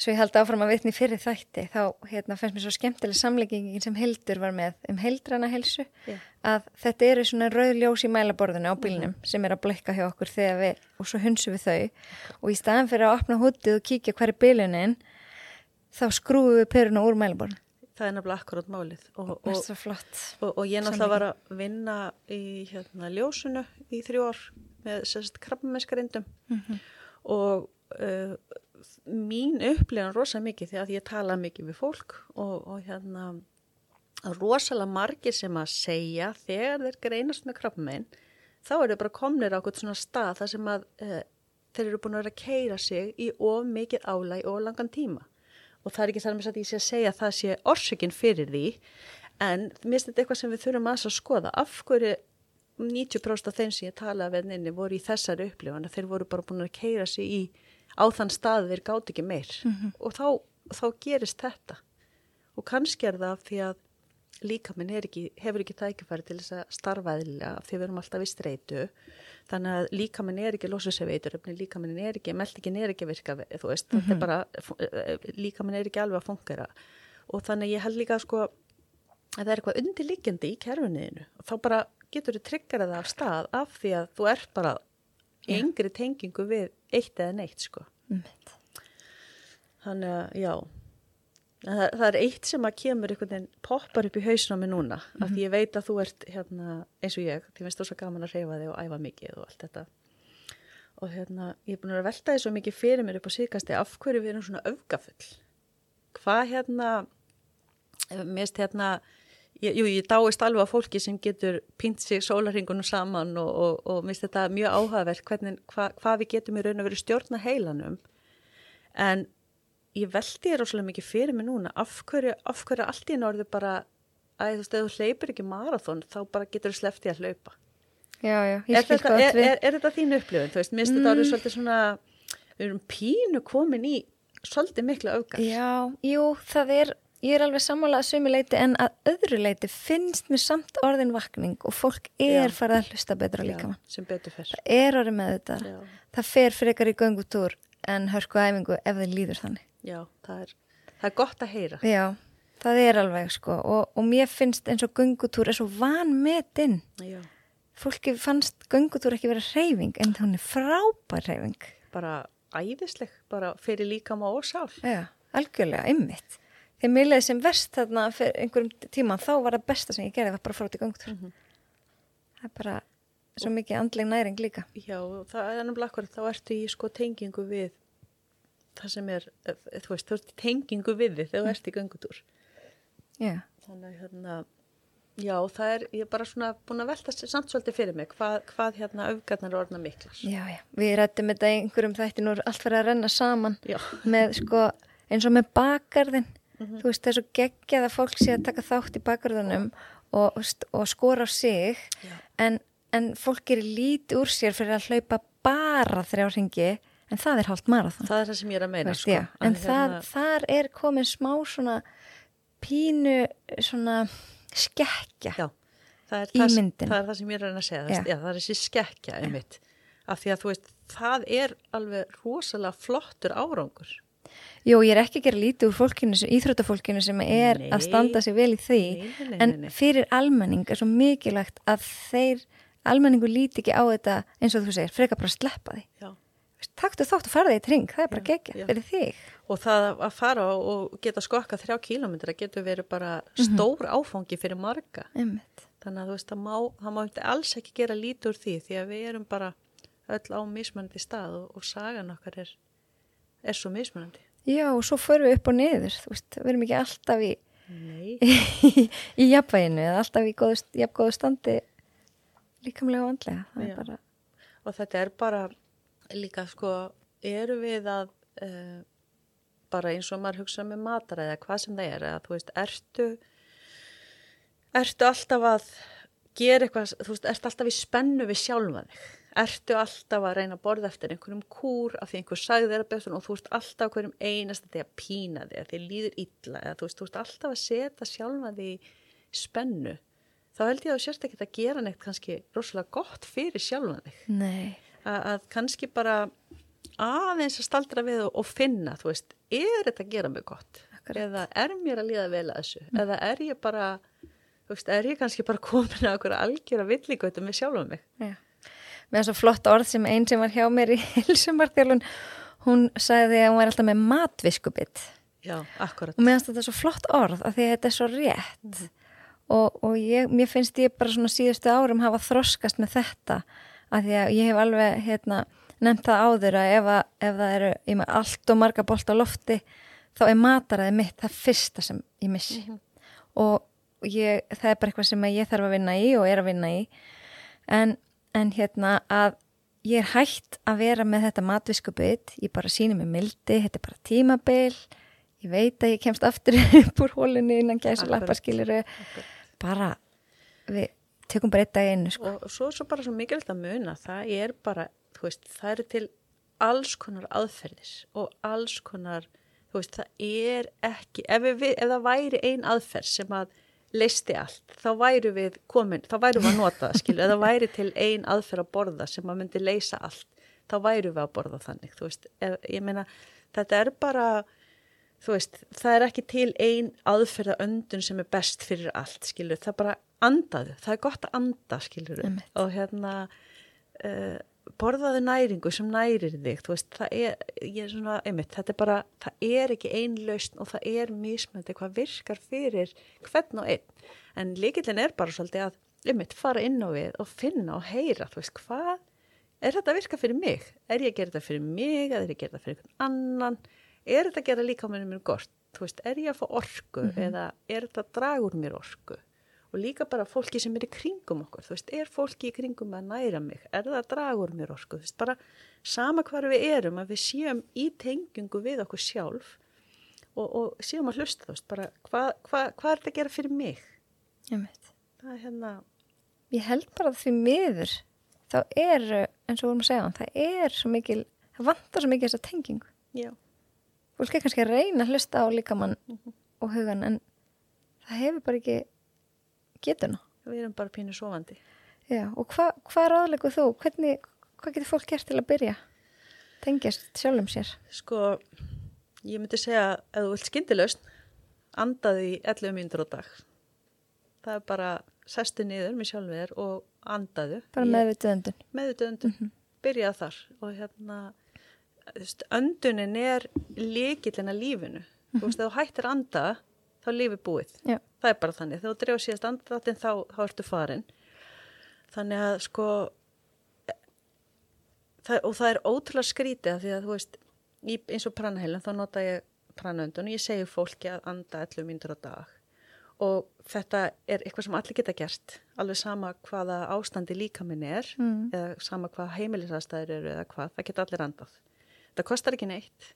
Svo ég held áfram að vitni fyrir þætti, þá hérna, fannst mér svo skemmtileg samleggingin sem Hildur var með um heildrana helsu, Já. að þetta eru svona rauð ljós í mælaborðinu á bílnum sem er að blikka hjá okkur þegar við, og svo hunsum við þau. Og í staðan fyrir að opna hútið og kíkja hver er bílunin, þá skrúum við peruna úr mælaborðinu. það er nefnilega akkurát málið. Og, og, og, og ég náttúrulega var að vinna í hérna, ljósunu í þrjú ár með krabbamesskarindum og uh, mín upplifan rosa mikið því að ég tala mikið við fólk og, og hérna rosalega margir sem að segja þegar þeir greinast með krabbamein þá eru bara komnir á eitthvað svona stað þar sem að uh, þeir eru búin að vera að keira sig í of mikið álæg og langan tíma. Og það er ekki þar með að ég sé að segja að það sé orsökin fyrir því en mér finnst þetta eitthvað sem við þurfum að skoða. Af hverju 90% af þeim sem ég talaði við henni voru í þessari upplifan þeir voru bara búin að keira sig í á þann stað þeir gátt ekki meir. Mhm. og þá, þá gerist þetta. Og kannski er það því að líka minn ekki, hefur ekki tækifæri til þess að starfa eðlilega því við erum alltaf í streitu. Þannig að líka minn er ekki losa sér veitur líka minn er ekki, meldingin er ekki virka þú veist, þetta er bara líka minn er ekki alveg að fungera og þannig ég held líka sko að það er eitthvað undirliggjandi í kerfinniðinu og þá bara getur þú tryggarað af stað af því að þú ert bara. Yngri tengingu við eitt eða neitt sko. Einmitt. þannig að já. Það, það er eitt sem að kemur einhvern veginn poppar upp í hausna mig núna af því ég veit að þú ert hérna eins og ég, því finnst þú svo gaman að reyfa þig og æfa mikið og allt þetta. Og hérna, ég er búin að velta því svo mikið fyrir mér upp á síkasti af hverju við erum svona öfgafull? Hvað hérna mest hérna ég, jú, ég dáist alveg á fólki sem getur pínt sig sólarhingunum saman og, og, og minnst þetta mjög áhugavert hvernig, hva, hvað við getum í raun og verið stjórna heilanum en ég veldi þér óslega mikið fyrir mig núna af hverju, af hverju allt í norðu bara að þú þú hleypur ekki marathon þá bara getur þú sleftið að hlaupa Já, já, ég skil þetta, hvað er, er, er þetta þín upplifun? Þú veist, minnst þetta Mm. orðið svolítið svona við erum pínu komin í svolítið mikla öfgar Já, jú, það er, ég er alveg sammálað að sumi leiti en að öðru leiti finnst mér samt orðin vakning og fólk er Já. farið að hlusta betra líka mann. sem betur fyrr Það er orðið með þetta. já, Það fer frekar í göngutúr en hörku æfingu ef þið líður þannig. já, það er, það er gott að heyra Já, það er alveg sko og, og mér finnst eins og göngutúr er svo vanmetinn. já, Fólki fannst göngutúr ekki vera reyfing en er frábær reyfing. bara æðisleg bara fyrir líkama og sál Já, algjörlega, ymmit. Þegar mér leiði sem verst þarna fyrir einhverjum tíma þá var það besta sem ég gerði var bara að fara út í göngutúr. Mhm. Það er bara svo mikið andleg næring líka. já, það er nefnilega akkur þá ertu í sko tengingu við það sem er, eh, þú veist, þú ert í tengingu við þið þegar þú ert í göngutúr Já, þannig hérna já, það er, ég er bara svona búin að velta samt svolítið fyrir mig, hvað, hvað hérna öfgarnar er orðna miklar já, já. Við rættum þetta einhverjum þætti nú er allt fyrir að renna saman já, með sko eins og með bakarðin. Mhm. Þú veist, það er svo geggjað að fólk sé að taka þátt í bakarðunum og, og skora á sig Já. en, en fólk gerir lítið úr sér fyrir að hlaupa bara þrjá ringi en það er hálft marathon. það er það sem ég er að meina Veist, sko, en að það, þar er komin smá svona pínu svona skekkja já, það er það, það er það sem ég er að segja, Já. já. það er þessi skekkja einmitt, af því að þú veist það er alveg rosalega flottur árangur Jú, ég er ekki að gera lítið úr fólkinu, íþróttafólkinu sem er Nei. að standa sig vel í því Nei, nei, en fyrir almenning er svo mikilvægt að þeir almenningu líti ekki á þetta eins og þú segir, frekar bara að sleppa því já. Taktu þátt og farða í tring, það er bara já. fyrir þig og það að fara og geta skokka þrjá kílómetra getur verið bara Mhm. stór áfangi fyrir marga Einmitt. þannig að þú veist, það má, það má alls ekki gera lítið úr því því að við erum bara öll á mismunandi stað og, og sagan okkar er, er svo mismunandi. Já, og svo förum við upp og niður þú veist, við erum ekki alltaf í Nei, í jafnvæginu eða alltaf í góðu, jafngóðu standi líkamlega og andlega bara, og þetta er bara líka sko, eru við að uh, bara eins og maður hugsa með mataræði eða hvað sem það er, eða þú veist, ertu ertu alltaf að gera eitthvað, þú veist, ertu alltaf í spennu við sjálfa þig ertu alltaf að reyna að borða eftir einhverjum kúr af því einhver sagði þér að betur og þú veist alltaf hverjum einasta því að pína þig að þið líður illa eða þú veist, þú veist alltaf að setja sjálfa þig í spennu þá held ég að þú sérst ekki að gera neitt kannski rosalega gott fyrir sjálfa þig nei að, að kannski bara aðeins að staldra við og, og finna, þú veist, er þetta að gera mig gott? Akkurat. Eða er mér að líða vel að þessu? Eða er ég bara, þú veist, er ég kannski bara komin að okkur algjöra villingötu með sjálfum mig? Já. Með svo flott orð sem einn sem var hjá mér í hilsumarþjálun, hún sagði að hún var alltaf með matviskubitt. Já, akkurat. Og meðan þetta er svo flott orð að því að þetta er svo rétt. Og, og ég, mér finnst ég bara svona síðustu árum hafa þroskast með þetta. Að því að ég hef alveg hérna, nefnt það áður að ef, að, ef það eru með allt og marga bolt á lofti, þá er mataræði mitt það fyrsta sem ég missi. Og ég, það er bara eitthvað sem ég þarf að vinna í og er að vinna í. En en hérna að ég er hægt að vera með þetta matviskubit, ég bara síni mig mildi, þetta er bara tímabil, ég veit að ég kemst aftur upp úr hólunni innan gæsa lappa skiluru bara, við tökum bara eitt dag einu sko. og svo er svo bara svo mikilvægt að muna það er bara, þú veist, það eru til alls konar aðferðis og alls konar, þú veist, það er ekki, ef, við, ef það væri ein aðferð sem að leisti allt, þá væru við komin, þá væru við að nota það, skilu, ef það væri til ein aðferð að borða sem að myndi leysa allt, þá væru við að borða þannig, þú veist, ég meina, þetta er bara, þú veist, það er ekki til ein aðferða öndun sem er best fyrir allt, skilur, það bara andaðu, það er gott að anda, Einmitt. og hérna, uh, borðaðu næringu sem nærir þig, veist, það er, er svona, einmitt, þetta er bara, það er ekki ein lausn og það er mismöndi hvað virkar fyrir hvern og einn, en líkillin er bara svolítið að, einmitt, fara inn á við og finna og heyra, veist, hvað er þetta að virka fyrir mig? Er ég að gera þetta fyrir mig, er ég að gera þetta fyrir einhvern annan? Er þetta að gera líka á mér gott? Þú veist, er ég að fá orku eða er þetta að draga úr mér orku? Og líka bara fólki sem er í kringum okkur, þú veist, er fólki í kringum að næra mig? Er það að draga úr mér orku? Þú veist, bara sama hvar við erum, að við séum í tengingu við okkur sjálf og, og séum að hlusta, þú veist, bara hvað hva, hva er þetta að gera fyrir mig? Einmitt. Það er hérna, ég held bara því miður þá er, eins og vorum að segja hann, það er svo mikil, það vantar svo mikil þessa tengingu já, fólk er kannski að reyna að hlusta á líkamann Mhm. og hugan en það hefur bara ekki getuna við erum bara pínu sofandi. Já, og hva, hvað ráðlegu þú? Hvernig, hvað getur fólk gert til að byrja? Tengjast sjálfum sér. Sko, ég myndi segja að ef þú vilt skyndilausn, andaðu í 11 mínútur á dag. Það er bara sestu niður með sjálfum þér og andaðu. Bara meðvituð öndun. Meðvitað öndun. Mhm. Byrjað þar og hérna, öndunin er líkillin að lífinu. Þú veist, ef þú hættir anda, þá lífið búið. Já. Það er bara þannig. Þegar þú drefa síðast andratinn þá, þá ertu farin. Þannig að sko, það, og það er ótrúlega skrítið því að þú veist, í, eins og pranaheilin þá nota ég pranaöndun og ég segi fólki að anda 11 mínútur á dag og þetta er eitthvað sem allir geta gert alveg sama hvaða ástandi líkaminn er Mm. eða sama hvað heimilisastæður eru eða hvað, það geta allir andað það kostar ekki neitt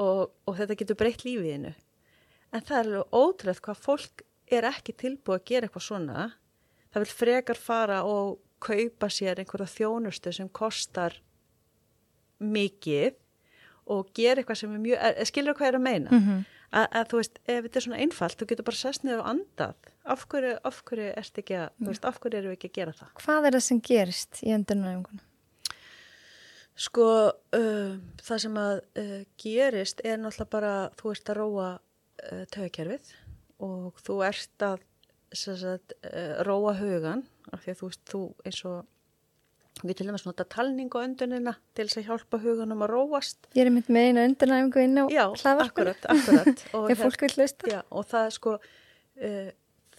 og, og þetta getur breytt lífiðinu en það er alveg ótrúlega hvað fólk er ekki tilbúið að gera eitthvað svona. Það vil frekar fara og kaupa sér einhverja þjónustu sem kostar mikið og gera eitthvað sem er mjög, er, skilur hvað ég er að meina? Mm að, að þú veist, ef þetta er svona einfalt þú getur bara sest niður og andað. Af hverju, af hverju ertu ekki að, þú veist, af hverju erum við ekki að gera það? Hvað er það sem gerist í öndunaröfingunum? sko, uh, það sem að uh, gerist er náttúrulega bara þú ert að róa uh, tögakerfið og þú ert að sagt, uh, róa hugan af því að þú þú eins og við til dæmis nota talning og öndunina til þess að hjálpa huganum að róast Ég er mynd með eina öndunaröfingu inn á já, hlaðvarpinu. akkurat, akkurat og, Ef fólk vil hlusta. Já, og það er sko, uh,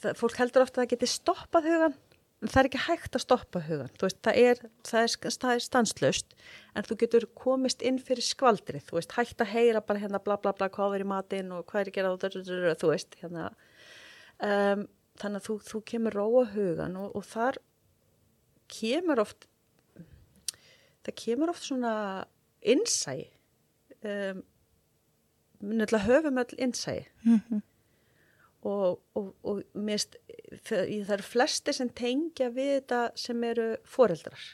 það, fólk heldur ofta að það geti stoppað hugan, það er ekki hægt að stoppa hugan. Veist, það er, það er, það er stanslöst, en þú getur komist inn fyrir skvaldrið, þú veist, hægt að heyra bara hérna bla bla bla hvað er í matinn og hvað er að gera þú veist, hérna. Um, þannig að þú, þú kemur róa hugan og, og þar kemur oft, það kemur oft svona innsæi, um, nefnilega höfum öll innsæi Mhm. og, og, og mist, það, eru flesti sem tengja við þetta sem eru foreldrar.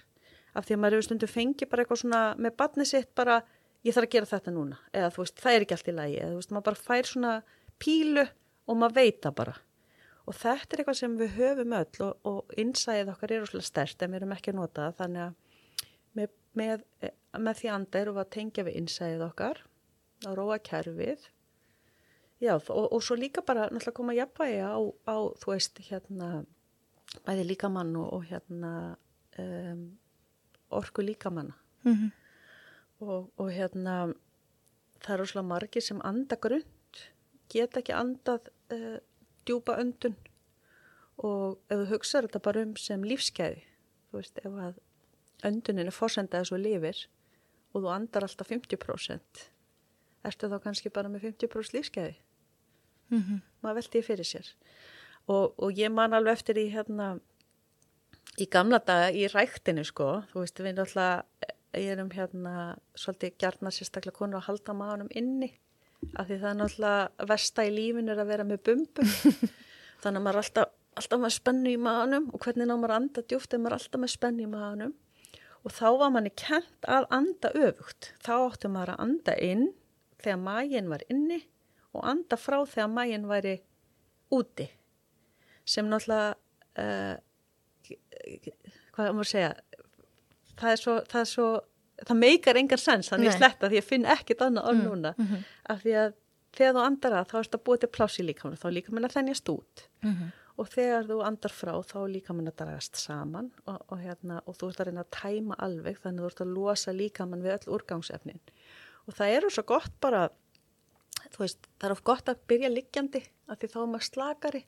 Af því að maður hefur stundum fengið bara eitthvað svona með batni sitt bara ég þarf að gera þetta núna. Eða þú veist það er ekki allt í lagi. Eða þú veist maður bara fær svona pílu og maður veit það bara. Og þetta er eitthvað sem við höfum öll og, og innsæðið okkar er úrslega stert en við erum ekki að nota það. Þannig að með, með, með því anda erum við að tengja við innsæðið okkar að róa kerfið Já, og, og svo líka bara náttúrulega koma jafnvægi á, á, þú veist, hérna, bæði líkamann og, og hérna, um, orku líkamanna. Mhm. Og, og hérna, það eru svolítið margir sem anda grund, geta ekki andað uh, djúpa öndun og ef þú hugsaður þetta bara um sem lífskeiði, þú veist, ef að öndunin er fórsendaði svo lifir og þú andar alltaf 50%, ertu þá kannski bara með 50% lífskeiði? Mhm. maður veldi ég fyrir sér. Og, og ég man alveg eftir í hérna í gamla daga í ræktinu sko. Þú veist við náttúrulega ég erum hérna svolítið gjarnar sérstaklega konur að halda maðanum inni af því það er náttúrulega versta í lífin er að vera með bumbum. Þannig að maður er alltaf, alltaf með spennu í maðunum og hvernig ná maður að anda djúft er maður alltaf með spennu í maðunum og þá var manni kent að anda öfugt. Þá áttu maður að anda inn þegar mægin var inni og anda frá þegar mægin væri úti. Sem náttúrulega uh, hvað maður segja? Það er svo það, er svo, það meikar engar sens þannig Nei. ég sletta því ég finn ekkit annað orð núna. mm -hmm. af því að þegar þú andar að þá erst að búið til pláss í líkamann þá er líkamann að þennjast út. Og þegar þú andar frá þá er líkamann að dragast saman og, og, hérna, og þú ert að reyna að tæma alveg þannig að þú ert að losa líkamann við öll úrgangsefnin. Og það eru svo gott bara þú veist, það er of gott að byrja liggjandi af því þá er maður slakari.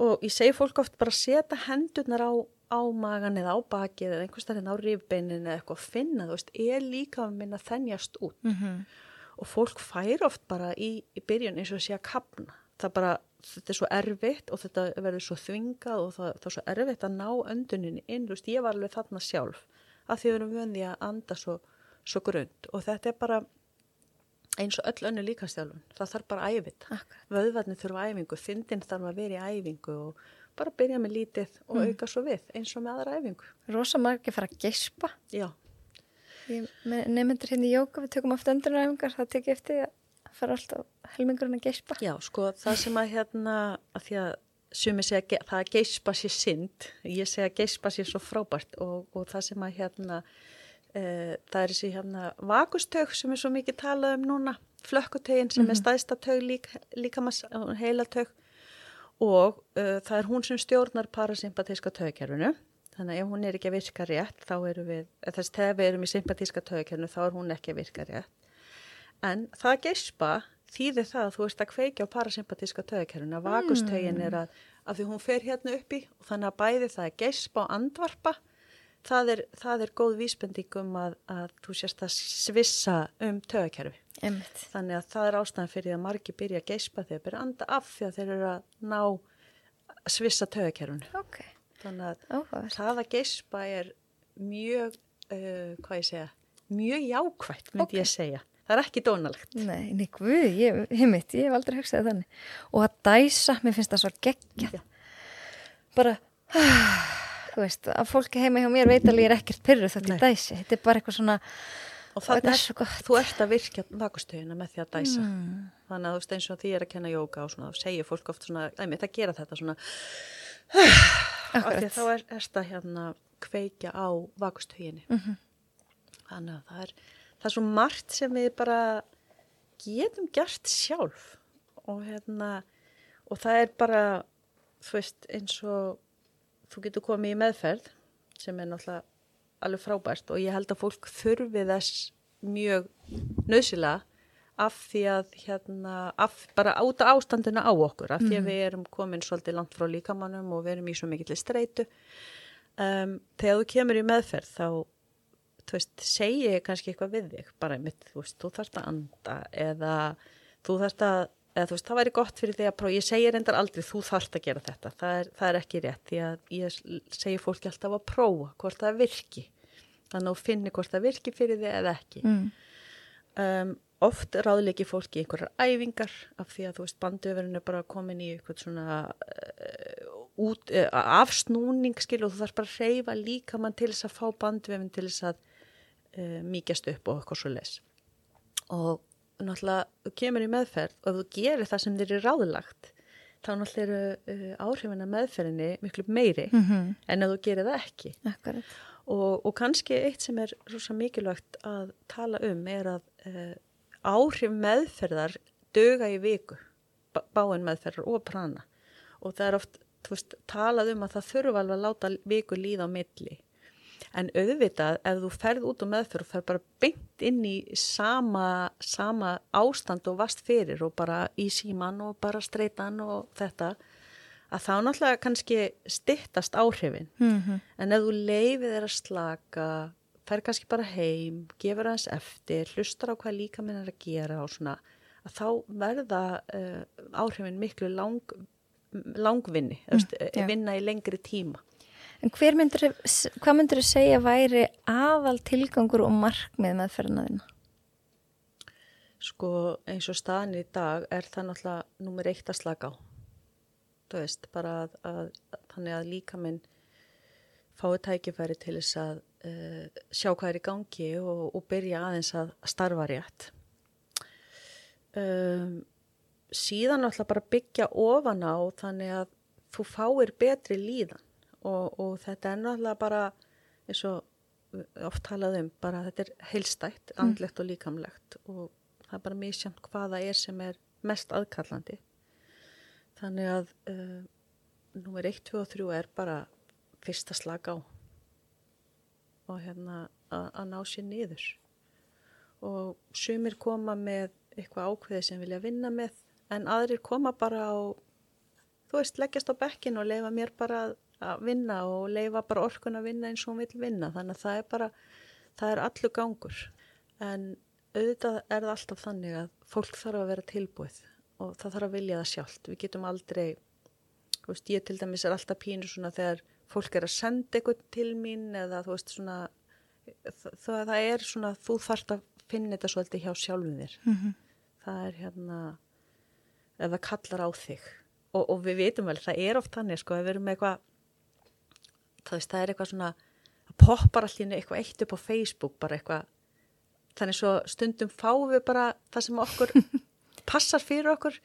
Og ég segi fólk oft bara setja hendurnar á, á magan eða á bakið eða einhvers starfinn á rifbeinin eða eitthvað að finna, þú veist, er líka að minna þennjast út. Og fólk fær oft bara í, í byrjun eins og sé að kapna það bara, þetta er svo erfitt og þetta verður svo þvingað og það, það er svo erfitt að ná önduninni inn, þú veist, ég var alveg þarna sjálf að því við erum vöndi að anda svo, svo grund og þetta er bara eins og öll önnu líkastjálfun, það þarf bara æfit vöðvarnir þurfa æfingu, þindin þarf að vera í æfingu og bara byrja með lítið og Mm. auka svo við eins og með aðra æfingu. Rosa margir fara að geispa. Já, nefnendur hérna í jóka, við tökum oft öndunaræfingar það tekið eftir að fara alltaf helmingurinn að geispa. Já, sko það sem að hérna, að því að sumi segja það að geispa sér synd ég segja að geispa sér svo frábært og, og það sem að hérna það er þessi hérna vakustög sem er svo mikið talað um núna flökkutögin sem er stæðsta tög lík, líkamans heila tög og uh, það er hún sem stjórnar parasympatíska tögkerfinu þannig að ef hún er ekki að virka rétt þá erum við, þess þegar við erum í sympatíska tögkerfinu þá er hún ekki að virka rétt. En það að geispa þýðir það að þú ert að kveikja á parasympatíska tögkerfinu að vakustögin er að, að því hún fer hérna uppi og þannig að bæði það að geispa og andvarpa það er, það er góð vísbending um að, að þú sérst að svissa um Einmitt. Þannig að það er ástæðan fyrir að margi byrja að geispa þegar byrja að anda af því að þeir eru að ná að svissa tögakerfunu. Ok, Þannig að áhugavert það að geispa er mjög, uh, hvað ég segja, mjög jákvætt myndi Ok. ég segja. Það er ekki dónalegt. Nei, nei, guð, ég, heimitt, ég hef aldrei hugsaði þannig og að dæsa, mér finnst það svo geggjað Já. bara þú veist, að fólki heima hjá mér veit alveg ég er ekkert pyrruð þátt í dæsi þetta er bara eitthvað svona Og þetta þannig er svo gott þú ert að virkja vakustögina með því að dæsa. mm. Þannig að þú veist eins og því er að kenna jóka og svona, þá segir fólk oft svona, æmi, það gera þetta svona, þá er þetta hérna kveikja á vakustöginni. Mhm. Þannig að það er, það er svo margt sem við bara getum gert sjálf og hérna, og það er bara, þú veist, eins og þú getur komið í meðferð sem er náttúrulega alveg frábært og ég held að fólk þurfi þess mjög nöðsilega af því að hérna, af, bara át ástandinu á okkur, af því að við erum komin svolítið langt frá líkamannum og við erum í svo mikill streitu. Um, þegar þú kemur í meðferð þá, veist, segi ég kannski eitthvað við þig, bara einmitt, þú veist, þú þarft að anda eða þú þarft að, eða þú veist, það væri gott fyrir því að prófa, ég segi reyndar aldrei, þú þarft að gera þetta, það er, það er ekki rétt, því að ég segi fólki alltaf að prófa hvort það virki, þannig að þú finnir hvort það virki fyrir þig eða ekki. Mm. Um, oft ráðleiki fólki einhverjar æfingar af því að þú veist bandöfurinn er bara komin í eitthvað svona uh, út, uh, afsnúning skil og þú þarf bara að reyfa líka mann til þess að fá bandöfun til þess að uh, mýkjast upp og eitthvað svo les og náttúrulega þú kemur í meðferð og ef þú gerir það sem þér er ráðlagt þá náttúrulega eru uh, áhrifin af meðferðinni miklu meiri Mm en ef þú gerir það ekki Og, og kannski eitt sem er rosa mikilvægt að tala um er að uh, áhrif meðferðar döga í viku, bá- báin meðferðar og prana. Og það er oft þú veist, talað um að það þurfa alveg að láta viku líða á milli. En auðvitað, ef þú ferð út á meðferð og ferð bara beint inn í sama, sama ástand og vast fyrir og bara í síman og bara streitan og þetta, að þá náttúrulega kannski styttast áhrifin. mm -hmm. En ef þú leifið er að slaka, fer kannski bara heim, gefur aðeins eftir, hlustar á hvað líka minn er að gera og svona, að þá verða uh, áhrifin miklu lang, langvinni, mm, já. vinna í lengri tíma. En myndir, hvað myndir þú segja væri aðal tilgangur og markmið með ferðina þína? sko eins og staðin í dag er það náttúrulega nummer eitt að slaka á. Þú veist, bara að, að þannig að líka minn fái tækifæri til þess að uh, sjá hvað er í gangi og, og byrja aðeins að starfa rétt. Um, síðan náttúrulega bara byggja ofan á þannig að þú fáir betri líðan og, og þetta er náttúrulega bara eins og oft talað um bara þetta er heilstætt, andlegt og líkamlegt og það er bara mjög sjönd hvaða er sem er mest aðkallandi. Þannig að uh, nummer 1, 2 og 3 er bara fyrsta slag á og hérna að ná sér niður. Og sumir koma með eitthvað ákveði sem vilja vinna með en aðrir koma bara á þú veist, leggjast á bekkin og leifa mér bara að vinna og leifa bara orkun að vinna eins og hún vil vinna. Þannig að það er bara, það er allur gangur. En auðvitað er það alltaf þannig að fólk þarf að vera tilbúið og það þarf að vilja það sjálft. Við getum aldrei, þú veist, ég til dæmis er alltaf pínur svona þegar fólk er að senda eitthvað til mín eða þú veist svona það, það er svona, þú þarfst að finna þetta svolítið hjá sjálfum þér. Mm -hmm. það er hérna það kallar á þig. Og, og við veitum vel, það er oft þannig sko, við erum með eitthvað það, það er eitthvað svona poppar allir eitthvað eitt upp á Facebook bara eitthvað þannig svo stundum fáum við bara það sem okkur passar fyrir okkur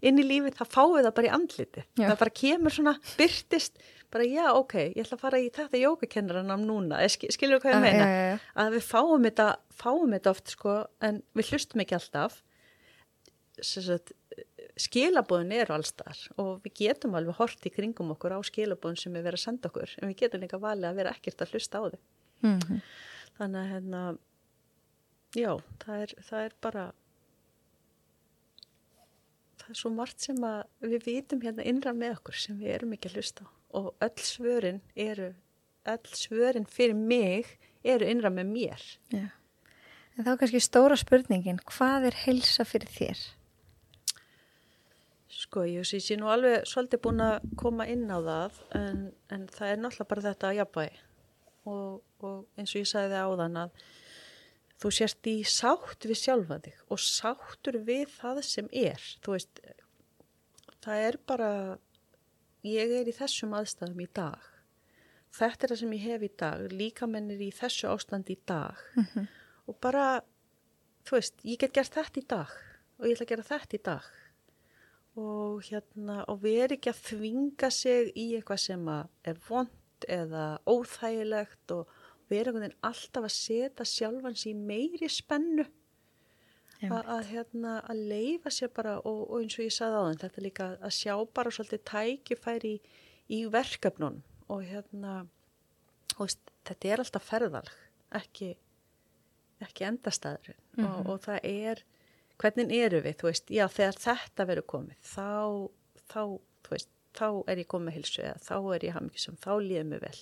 inn í lífið, það fáum við það bara í andliti já. það bara kemur svona, byrtist bara já, ok, ég ætla að fara í þetta jókakennaranam núna, skilur þú hvað ég meina? já, já, að við fáum þetta fáum þetta oft sko, en við hlustum ekki alltaf skilabóðin eru allstar og við getum alveg hort í kringum okkur á skilabóðin sem er verið að senda okkur en við getum líka valið að vera ekkert að hlusta á þau mm -hmm. þannig að hérna já, það er, það er bara það er svo margt sem að við vitum hérna innra með okkur sem við erum ekki að hlusta á og öll svörin eru öll svörin fyrir mig eru innra með mér Já. En þá kannski stóra spurningin hvað er heilsa fyrir þér? Sko, ég sé nú alveg svolítið búin að koma inn á það en, en það er náttúrulega bara þetta að jafnvægi. Og, og eins og ég sagði áðan að þú sérst í sátt við sjálfa þig og sáttur við það sem er. Þú veist það er bara ég er í þessum aðstæðum í dag. Þetta er það sem ég hef í dag. Líka menn er í þessu ástand í dag. Mm -hmm. og bara þú veist, ég get gert þetta í dag og ég ætla að gera þetta í dag og hérna og veri ekki að þvinga sig í eitthvað sem er vond eða óþægilegt og veri alltaf að setja sjálfans í meiri spennu að, hérna, leifa sér bara og, og eins og ég saði á þann þetta líka að sjá bara svolítið tækifæri í, í verkefnun og hérna og þetta er alltaf ferðalg ekki, ekki endastæður mm -hmm. og, mhm. og það er hvernig eru við, þú veist, já þegar þetta verður komið þá, þá þú veist, þá er ég komið hilsu eða þá er ég hafmyggisum, þá líðum við vel.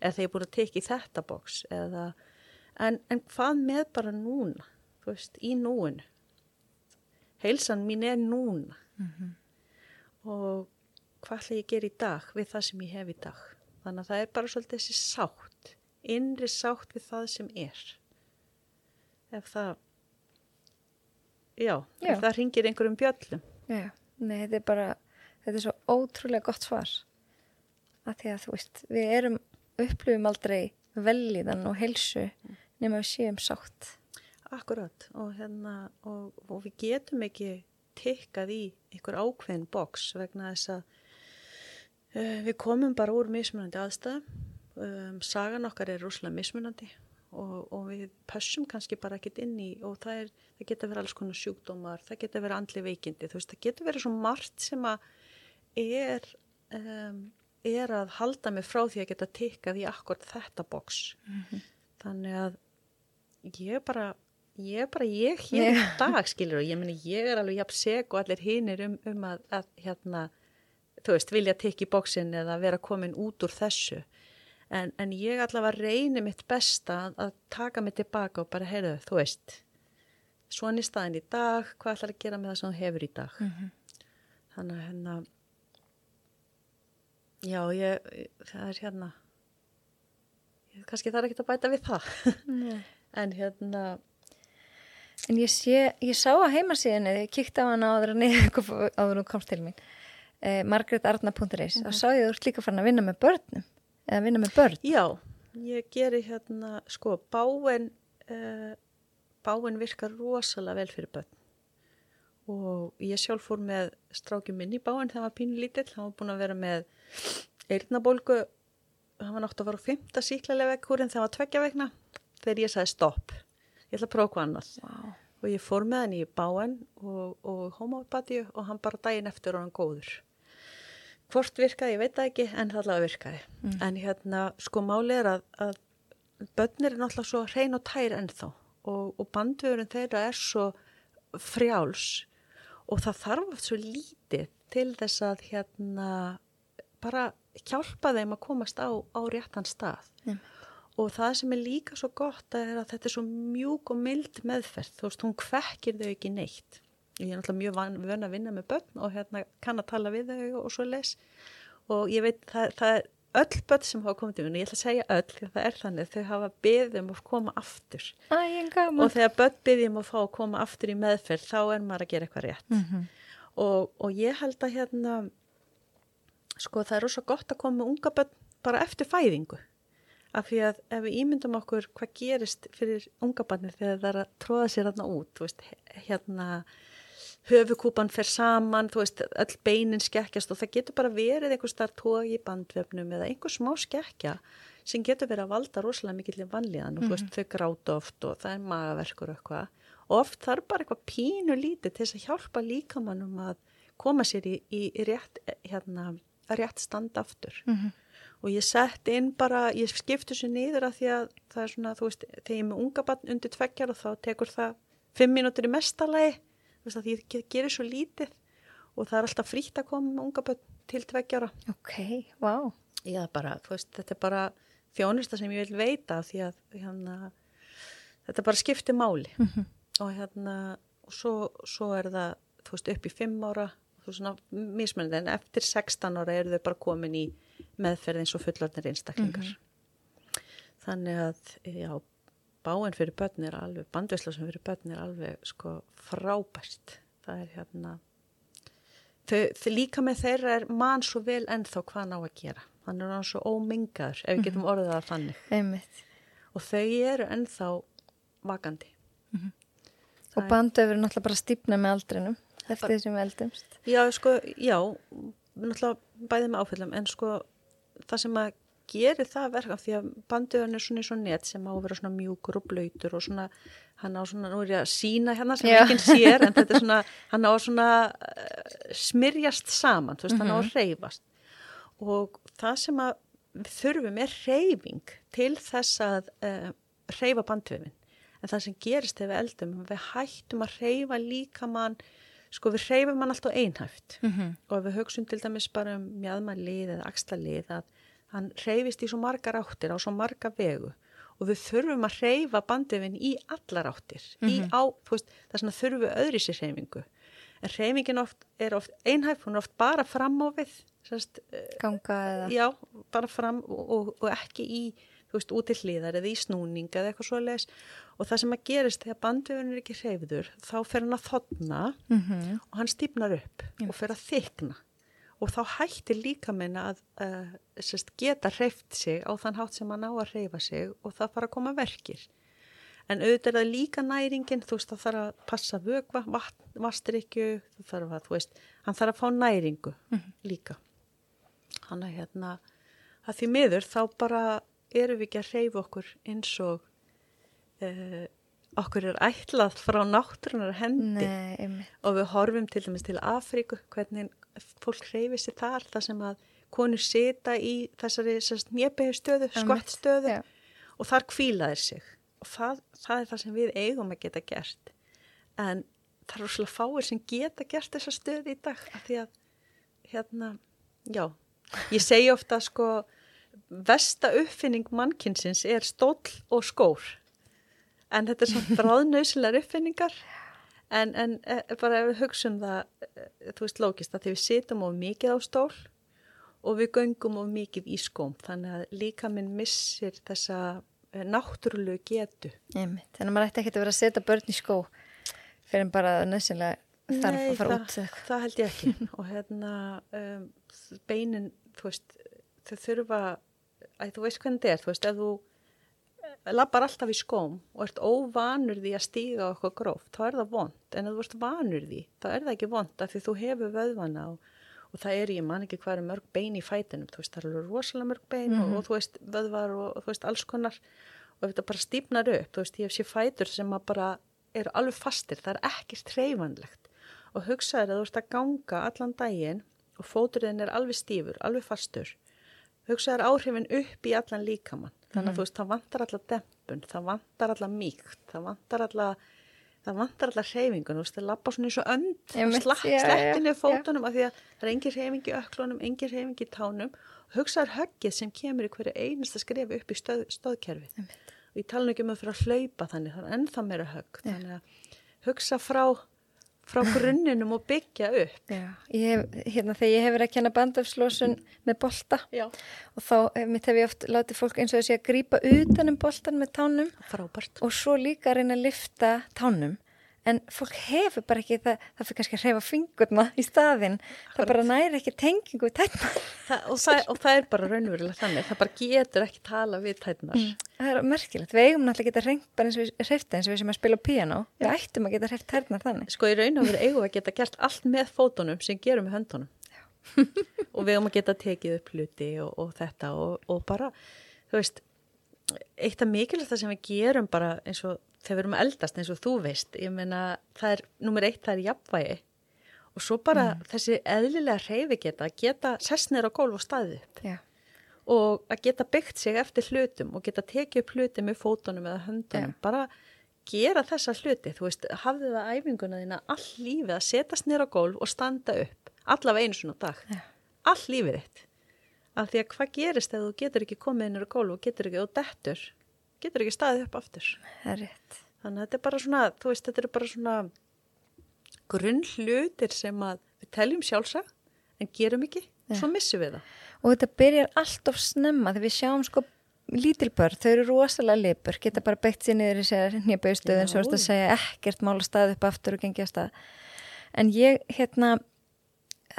Eða þegar ég er búin að teki þetta bóks eða, en, en hvað með bara núna? Þú veist, í núinu. Heilsan mín er núna. Mm -hmm. og hvað ætla ég að gera í dag við það sem ég hef í dag? Þannig að það er bara svolítið þessi sátt innri sátt við það sem er. Ef það já, já. það ringir einhverjum bjöllum. Já, nei, þetta er bara þetta er svo ótrúlega gott svar. Að því að þú veist við erum, upplifum aldrei velíðan og helsu nema við séum sátt. Akkurat og, hérna, og, og við getum ekki tikkað í einhver ákveðin boks vegna þess að uh, við komum bara úr mismunandi aðstæð, um, sagan okkar er rúslega mismunandi og, og við pössum kannski bara ekkit inn í og það, er, það geta verið alls konar sjúkdómar, það geta verið andli veikindi, veist það geta verið svo margt sem að er, um, er að halda mig frá því að geta tikkað í akkurat þetta boks. Mm -hmm. Þannig að ég bara ég bara ég hér í dag skilur og ég meni ég er alveg jafn seg og allir hinnir um, um að, að hérna þú veist vilja tekja í bóksin eða vera komin út úr þessu en, en ég allavega reynir mitt besta að, að taka mig tilbaka og bara heyrðu þú veist svona í staðin í dag hvað ætlar að gera með það sem þú hefur í dag? Mm -hmm. þannig að hérna já ég það er hérna ég, kannski þarf ekki að bæta við það. En hérna En ég, sé, ég sá að heimasíðinni, ég kíkti á hana áður en áður og komst til mín, eh, margretarna.is og sá ég að þú ert líka farin að vinna með börnum, eða vinna með börn. Já, ég geri hérna, sko, báin, uh, báin virkar rosalega vel fyrir börn og ég sjálf fór með strákjum minn í báin þegar hann var pínu lítill, hann var búin að vera með eirnabólgu, hann var nátt að fara á fymta síklarlega vekkurinn þegar hann var tveggja vegna, þegar ég sagði stopp, ég ætla að prófa annað. Wow. Og ég fór með hann í báin og, og homopatíu og hann bara daginn eftir og hann góður. Hvort virkaði, ég veit það ekki, en það allavega virkaði. Mm. En hérna, sko máli er að, að börnir er náttúrulega svo hrein og tær ennþá og, og bandvörun þeirra er svo frjáls og það þarf oft svo lítið til þess að hérna bara hjálpa þeim að komast á, á réttan stað. Já. Og það sem er líka svo gott er að þetta er svo mjúk og mild meðferð, þú veist, hún kvekkir þau ekki neitt. Ég er náttúrulega mjög vön að vinna með börn og hérna kann að tala við þau og svo les. Og ég veit, það, það er öll börn sem hafa komið til mér, og ég ætla að segja öll, það er þannig, þau hafa beðum að koma aftur. Æ. Og þegar börn beðum að fá að koma aftur í meðferð, þá er maður að gera eitthvað rétt. Mm -hmm. Og, og ég held að hérna, sko það er rosa gott að koma með unga börn bara eftir fæðingu. Af því að ef við ímyndum okkur hvað gerist fyrir unga barnir þegar það er að tróða sér hérna út, veist, hérna höfukúpan fer saman, þú veist, öll beinin skekkjast og það getur bara verið einhver starf tógi í bandvefnum eða einhver smá skekkja sem getur verið að valda rosalega mikill í vanlíðan og mm -hmm. þú veist, þau gráta oft og það er magaverkur eitthvað oft þarf bara eitthvað pínu lítið til þess að hjálpa líkamannum að koma sér í, í, rétt, hérna, rétt stand aftur. Mm -hmm. Og ég sett inn bara, ég skiptu sér niður að því að það er svona, þú veist, þegar ég er með unga barn undir tveggjar og þá tekur það fimm mínútur í mestalagi, þú veist að því gerir svo lítið og það er alltaf frítt að koma með unga barn til tveggjara. Ok, wow. Já, bara, veist, þetta er bara þjónusta sem ég vil veita því að hérna, þetta bara skiptir máli Mm -hmm. og hérna, og svo, svo er það, veist, upp í fimm ára, þú veist, svona mismunandi, en eftir 16 ára eru þau bara komin í meðferð eins og fullorðnir einstaklingar. Mhm. Þannig að, já, báin fyrir börn er alveg, bandvisla sem fyrir börn er alveg, sko, frábært. Það er hérna, þau, þau líka með þeirra er mann svo vel ennþá hvað ná að gera. Þannig er hann svo ómingaður, ef við getum orðið það þannig. Einmitt. Og þau eru ennþá vakandi. Og bandöfur er náttúrulega bara stípna með aldrinum, eftir því sem við eldumst. Já, sko, já, náttúrulega bæðið með áfyllum, en sko það sem að geri það verka því að bandöfun er svona í svona net sem á að vera svona mjúkur og blöytur og svona, hann á svona, nú er ég að sína hérna sem enginn sér, en þetta er svona, hann á svona uh, smyrjast saman, þú veist, hann á að reyfast. Og það sem að við þurfum er reyfing til þess að uh, reyfa bandöfun. En það sem gerist þegar við eldum, við hættum að reyfa líkamann, sko við reyfum hann alltaf einhæft Mm -hmm. og ef við hugsun til dæmis bara um mjadmalið eða axlalið að hann reyfist í svo margar áttir á svo marga vegu. Og við þurfum að reyfa bandefin í allar áttir í á, þú veist, það er svona þurfum við öðri sér reyfingu en reyfingin oft, er oft einhæf, hún er oft bara fram á við sérst, Ganga eða... já, bara fram og, og, og ekki í þú veist, út til hliðar eða í snúning eða eitthvað svo leis og það sem að gerist þegar bandefin er ekki reyfður þá fer hann að þotna Mm og hann stýpnar upp og fer að þykna og þá hættir líka minna að uh, sest, geta hreift sig á þann hátt sem hann á að hreifa sig og það fara að koma verkir. En auðvitað er það líka næringin, þú veist, það þarf að passa vögva, vastrykju, þú þarf að, þú veist, hann þarf að fá næringu líka. Hann er hérna, að því miður þá bara erum við ekki að hreyfa okkur eins og uh, okkur er ætlað frá náttúrunar hendi Nei, og við horfum til dæmis til Afríku hvernig fólk hreyfi sér þar þar sem að konur sita í þessari njöpegu stöðu, skvett stöðu Já. og þar kvíla þeir sig. Og það, það er það sem við eigum að geta gert. En það eru svolítið fáir sem geta gert þessa stöðu í dag af því að hérna, já ég segi ofta sko versta uppfinning mannkynsins er stóll og skór. En þetta er svona bráðnausilegar uppfinningar en, en e, bara ef við hugsun það e, þú veist lókist að því við situm of mikið á stól og við göngum of mikið í skóm þannig að líka minn missir þessa e, náttúrulegu getu Einmitt. Þannig að maður ætti ekki að vera að setja börn í skó. fyrir en bara nöðsynlega þarf Nei, að fara það, út eitthvað. það held ég ekki og hérna um, beinin, þú veist þau þurfa, að þú veist hvernig þetta er þú veist, ef þú lappar alltaf í skóm og ert óvanur því að stíga eitthvað gróft, þá er það vond en ef þú ert vanur því, þá er það ekki vond af því þú hefur vöðvana og, og það er, ég man ekki hvað er mörg bein í fætinum þú veist, það eru rosalega mörg bein og, og þú veist, vöðvar og, og þú veist, alls konar og ef þetta bara stípnar upp, þú veist, ég hef sé fætur sem að bara eru alveg fastir, það er ekkert hreyfanlegt. Og hugsaður að þú ert að ganga allan daginn og fóturinn er alveg stífur, alveg fastur. Hugsaður áhrifin upp í allan líkamann þannig að þú veist, það vantar allar dempun það vantar allar mýkt það vantar allar það vantar allar hreyfingun, þú veist, það lappa svona eins og önd sleppinni já. fótunum af því að það er engin hreyfing í öklunum engin hreyfing í tánum. Og hugsaður höggið sem kemur í hverju einasta skrefi upp í stöð, stöðkerfi og ég tala ekki um að fyrir að hlaupa þannig þannig ennþá meira högg. Þannig að hugsa frá, frá grunninum og byggja upp. Já, ég hef, hérna þegar ég hef verið að kenna bandafslósun með bolta Já. og þá eh, mitt hef ég oft látið fólk eins og þessi að grípa utan um boltan með tánum frábært. og svo líka að reyna að lifta tánum en fólk hefur bara ekki það, það fyrir kannski að hreyfa fingurna í staðinn. Það bara næri ekki tengingu við tætnar og, og það er bara raunverulega þannig. Það bara getur ekki tala við tætnar það er merkilegt, við eigum náttúrulega að geta hreint bara eins og við hreifta eins og við sem að spila piano við ættum að geta hreift tærnar þannig. Sko í raun og veru eigum við að geta gert allt með fótunum sem gerum með höndunum. Og við eigum að geta tekið upp hluti og, og þetta og, og bara þú veist eitt af mikilvægt það sem við gerum bara eins og þegar við erum eldast eins og þú veist ég meina það er, nummer eitt það er jafnvægi. Og svo bara þessi eðlilega hreyfi geta geta sessnir á gólf og staðið upp. Já, og að geta byggt sig eftir hlutum og geta tekið upp hluti með fótunum eða höndunum, Já. bara gera þessa hluti, þú veist, hafði það æfinguna þína all lífið að setjast nýra gólf og standa upp, allavega einu svona dag. Já. all lífið þitt af því að hvað gerist ef þú getur ekki komið nýra á gólf og getur ekki, og dettur getur ekki staðið upp aftur? Þannig að þetta er bara svona, þú veist, þetta er bara svona grunn hlutir sem að við teljum sjálfsagt en gerum ekki, svo missum við það. Og þetta byrjar allt of snemma þegar við sjáum sko lítil börn, þau eru rosalega lipur, geta bara beitt sér niður í sér nýjabauðstöðun, Já. svo er þetta að segja ekkert mála stað upp aftur og gengja stað. En ég hérna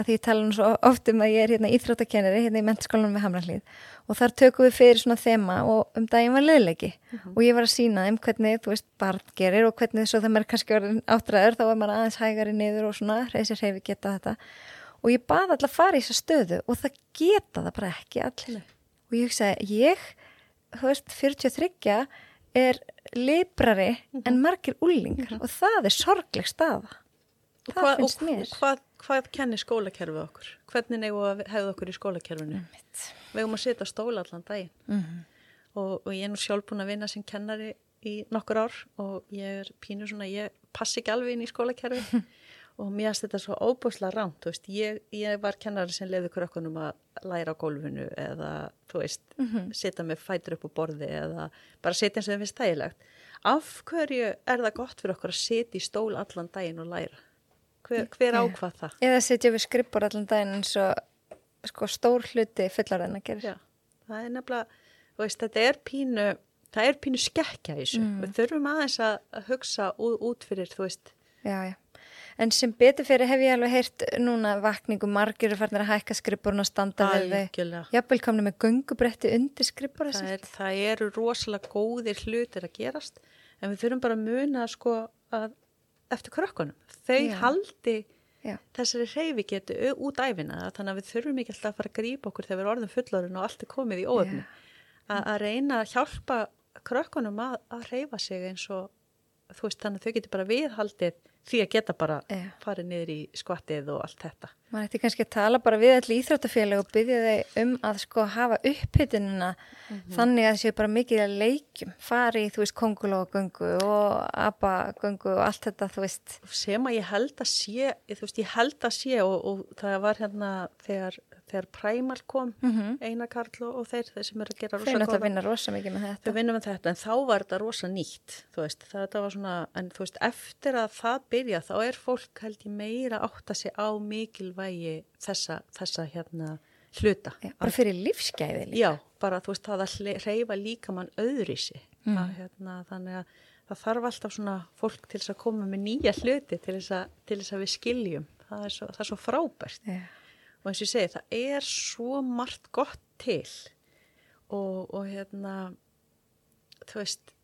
að því ég tala nú svo oft um að ég er hérna íþróttakennari hérna í mentaskólanum við Hamrallíð og þar tökum við fyrir svona þema og um daginn var leðleiki og ég var að sína þeim hvernig, þú veist, barn gerir og hvernig svo þegar maður er kannski orðin áttræður þá var maður aðeins hægari niður og svona reysir hreyfi geta þetta. Og ég baði alltaf að fara í þessa stöðu og það geta það bara ekki allir. Og ég hugsaði, ég, þú veist, 43 er librari en margir úlingar og það er sorgleg staða Og það hvað, finnst mér og hvað, hvað kennir skólakerfið okkur? Hvernig hefða okkur í skólakerfinu? Við eigum að setja stóla allan daginn Mhm. og, og ég er nú sjálf búin að vinna sem kennari í nokkur ár og ég er pínu svona, ég passi ekki alveg inn í skólakerfi og mér finnst þetta svo óbúslega rámt, ég, ég var kennari sem leiði krökkunum að læra á gólfinu eða, veist, setja með fætur upp á borði eða bara setja eins og þeim finnst þægilegt. Af hverju er það gott fyrir okkur að setja í stól allan daginn og læra? Hver, hver ákvað það? eða setja við skrippur allan daginn eins og sko stór hluti fullarinn að gera Já, það er nefnilega, veist, þetta er pínu, það er pínu skekkja í þessu. Við þurfum aðeins að, hugsa út, fyrir, þú veist, já, já. En sem betur fyrir hef ég alveg heyrt núna vakningu margir er farnir að hækka skrippurinn og standa við þau. Jafnvel komni með göngubretti undir skrippur Það, er, það eru rosalega góðir hlutir að gerast, en við þurfum bara að muna sko að eftir krökkunum. Þau Já. haldi Já. þessari reyfi getu út æfina, þannig að við þurfum ekki alltaf að fara að grípa okkur þegar við erum orðin fullorinn og allt er komið í óöfni. Að að reyna að hjálpa krökkunum að, að reyfa sig eins og þú veist þannig að þau getur bara viðhaldið því að geta bara Já. farið niður í skvattið og allt þetta. maður ætti kannski að tala bara við allir íþróttafélag og byggja þau um að sko hafa upphytunina þannig að það séu bara mikið að leikjum fari í þú veist kongulógöngu og abagöngu og allt þetta þú veist sem að ég held að sé þú veist, ég held að sé og, og það var hérna þegar, þegar Primal kom Einar Karl og, og þeir, þeir sem eru að gera rosa náttúrulega góða vinna rosa mikið með þetta. Vinnum með þetta en þá var þetta rosa nýtt þú veist, þetta var svona en þú veist, eftir að það byrja þá er fólk held ég meira að átta sig á mikilvægi þessa, þessa hérna hluta. Já, bara fyrir lífsgæði líka. Já, bara þú veist það að hreyfa líka mann öðri sig. Að, hérna, þannig að það þarf alltaf svona fólk til þess að koma með nýja hluti til þess að, til þess að við skiljum. Það er svo, það er svo frábært. Já. Og eins og ég segi, það er svo margt gott til og, og hérna þú veist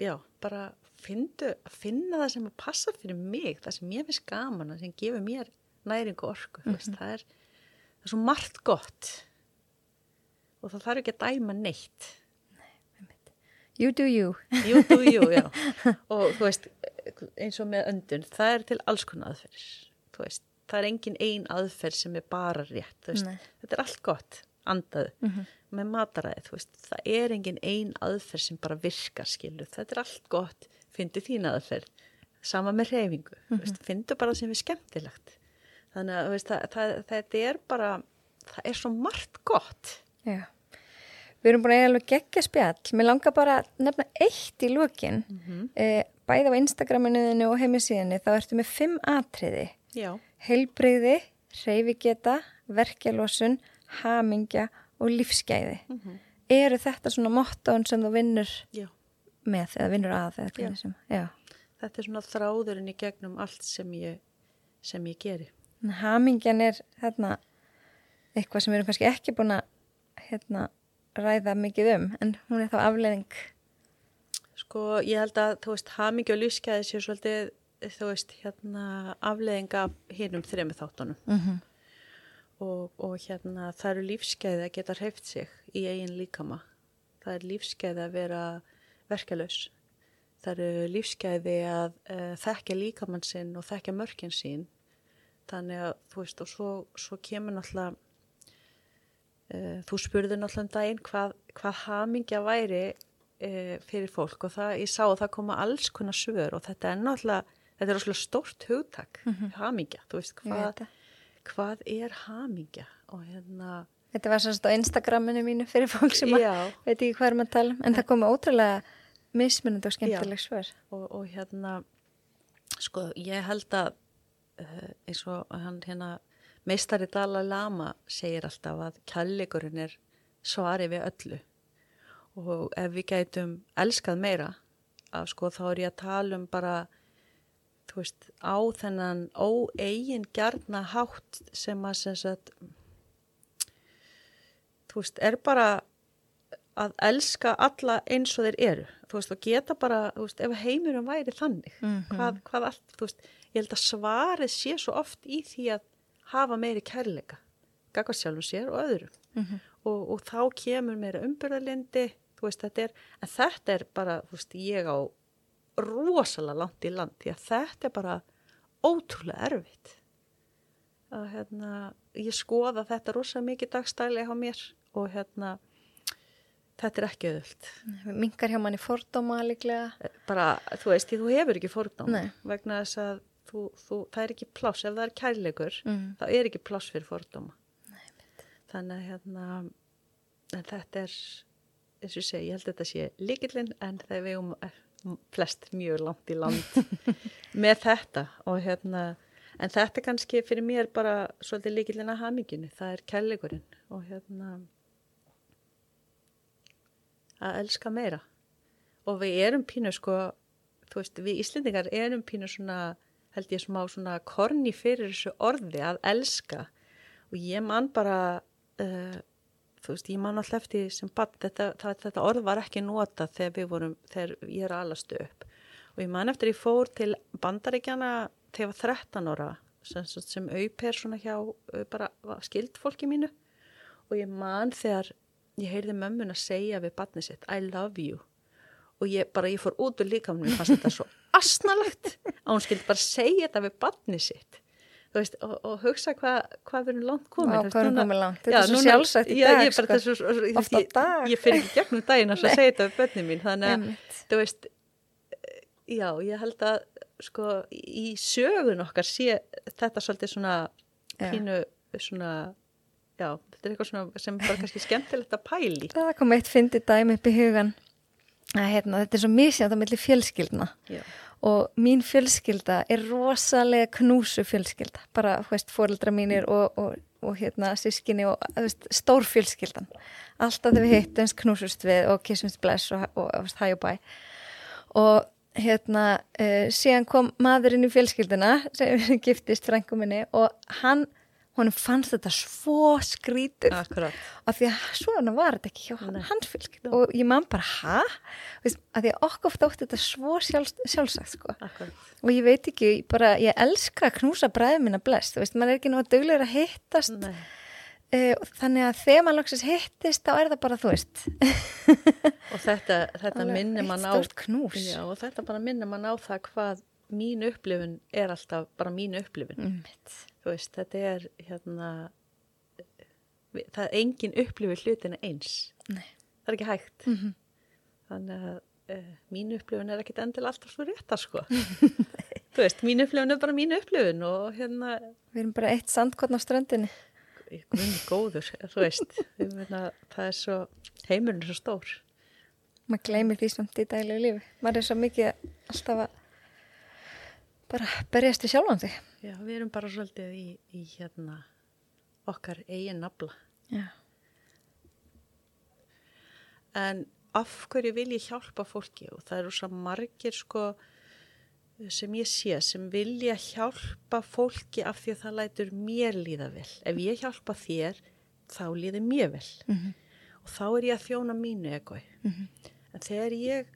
já, bara fyndu, finna það sem passa fyrir mig, það sem ég finnst gaman það sem gefur mér næringu og orku mm -hmm. það, er, það er svo margt gott og það þarf ekki að dæma neitt You do you. You do you, já. Og þú veist, eins og með öndun, það er til alls konar aðferðir. Þú veist, það er engin ein aðferð sem er bara rétt. Þetta er allt gott, andaðu. Mhm. Með mataræði, þú veist, það er engin ein aðferð sem bara virkar, skilu. Þetta er allt gott, fyndu þín aðferð. Sama með reyfingu, mm veist, fyndu bara sem er skemmtilegt. Þannig að, veist, það, það, þetta er bara, það er svo margt gott. Já. Við erum búin að eiga alveg geggja spjall. Mér langar bara að nefna eitt í lokin. Mm. -hmm. bæði á Instagraminuðinu og heimisíðinu þá ertu með fimm atriði. Já. Heilbreyði, reyfigeta, verkjalósun, hamingja og lífsgæði. Mhm. Eru þetta svona mottóin sem þú vinnur Já. með eða vinnur að eða hvernig sem? Já. Þetta er svona þráðurinn í gegnum allt sem ég, sem ég geri. En Hamingjan er hérna eitthvað sem við erum kannski ekki búin að hérna, ræða mikið um en hún er þá afleðing Sko, ég held að, þú veist, hamingi og lífskeiði séu svolítið, þú veist, hérna, afleðinga hinnum þremi þáttunum. mm -hmm. Og, og hérna, það eru lífskeiði að geta hreift sig í eigin líkama. Það er lífskeiði að vera verkalaus. Það eru lífskeiði að uh, þekkja líkamann sinn og þekkja mörkin sín. Þannig að, þú veist, og svo, svo kemur náttúrulega, uh, þú spurði náttúrulega um daginn hvað, hvað hamingja væri uh, fyrir fólk og það, ég sá að það koma alls konar svör og þetta er náttúrulega, þetta er rosalega stórt hugtak, hamingja, þú veist, hvað, hvað er hamingja? Og hérna, Þetta var sannst á Instagraminu mínu fyrir fólk sem að veit ekki hvað er maður að tala um en það komi ótrúlega mismunandi og skemmtileg svör. og, og hérna, sko, ég held að uh, eins og hann hérna, meistari Dalai Lama segir alltaf að kærleikurinn er svari við öllu. Og ef við gætum elskað meira, að sko þá er ég að tala um bara þú veist, á þennan óeigin gjarna hátt sem að sem sagt, þú veist, er bara að elska alla eins og þeir eru þú veist, og geta bara, þú veist, ef heimurum væri þannig, Mhm. hvað, hvað allt þú veist, ég held að svarið sé svo oft í því að hafa meiri kærleika gagvað sjálfum sér og öðrum Mhm. og, og þá kemur meira umbyrðalindi þú veist, þetta er, en þetta er bara, þú veist, ég á rosalega langt í land því að þetta er bara ótrúlega erfitt að hérna, ég skoða þetta rosalega mikið dagstæli á mér og hérna þetta er ekki auðvöld Minkar hjá manni fordóma líklega. bara, þú veist, því þú hefur ekki fordóm Nei. vegna þess að þú, þú, það er ekki pláss, ef það er kærleikur Mm. þá er ekki pláss fyrir fordóma þannig að hérna en þetta er eins og ég segi, ég held að þetta sé líkillinn en þegar við um flest mjög langt í land með þetta og hérna en þetta kannski fyrir mér bara svolítið líkillinn að haminginu, það er kærleikurinn og hérna að elska meira. Og við erum pínu sko þú veist, við Íslendingar erum pínu svona held ég smá svona korni fyrir þessu orði að elska. Og ég man bara uh, þú veist, ég man alltaf eftir sem bann, þetta, þetta orð var ekki nota þegar við vorum, þegar ég er alastu upp. Og ég man eftir ég fór til bandaríkjana þegar ég var 13 ára sem, sem auper svona hjá bara skild fólki mínu. Og ég man þegar ég heyrði mömmun að segja við batni sitt I love you. Og ég bara, ég fór út úr líka mér fannst þetta svo asnalegt að hún skildi bara segja þetta við batni sitt veist, og, og hugsa hvað hva við erum langt komin langt. Þetta er svo sjálfsagt í dag, ég, sko. ég, dag. ég fyrir ekki gegnum daginn að segja þetta við bönni mín þannig að, þú veist já, ég held að sko, í sögun okkar sé þetta svolítið svona pínu svona já, þetta er eitthvað svona sem bara kannski skemmtilegt að pæli Það kom eitt fyndi dæmi upp í hugan að hérna, þetta er svo misjátt á milli fjölskyldna já, og mín fjölskylda er rosalega knúsu fjölskylda bara, þú veist, fóreldra mínir og, og, og hérna, sískinni og veist, stór fjölskyldan alltaf þegar við hittumst knúsust við og kissumst bless og, og, og hæ og bæ og hérna, uh, síðan kom maðurinn í fjölskylduna sem giftist frængu minni og hann, honum fannst þetta svo skrítið Akkurat. og því að svona var þetta ekki hjá hans fjölskyldu og ég man bara, hæ? Að því að okkur þótti þetta svo sjálfs, sjálfsagt sko. Og ég veit ekki, bara ég elska að knúsa bræðið minna blest, maður er ekki nú að duglega að hittast. Nei. uh, þannig að þegar maður loksins hittist þá er það bara, þú veist. Og þetta, þetta minnir mann á knús. Já, og þetta bara minnir mann á það hvað mín upplifun er alltaf bara mín upplifun. Einmitt. Þú veist, þetta er hérna það er engin upplifun hlutina eins. Nei. Það er ekki hægt. Mhm. Þannig að uh, mín upplifun er ekkit endilega alltaf svo réttar sko. Þú veist, mín upplifun er bara mín upplifun og hérna Við erum bara eitt sandkotn á ströndinni Guðn góður, þú veist, meina, það er svo, heimurinn er svo stór. maður gleymir því samt í daglegu lífi maður er svo mikið alltaf að bara berjast í sjálfan sig Já, við erum bara svolítið í, í hérna okkar eigin nafla. Já, En af hverju vil ég hjálpa fólki og það eru svo margir sko sem ég sé sem vilja hjálpa fólki af því að það lætur mér líða vel. Ef ég hjálpa þér, þá líði mér vel. Mhm. Og þá er ég að þjóna mínu egoi. En þegar ég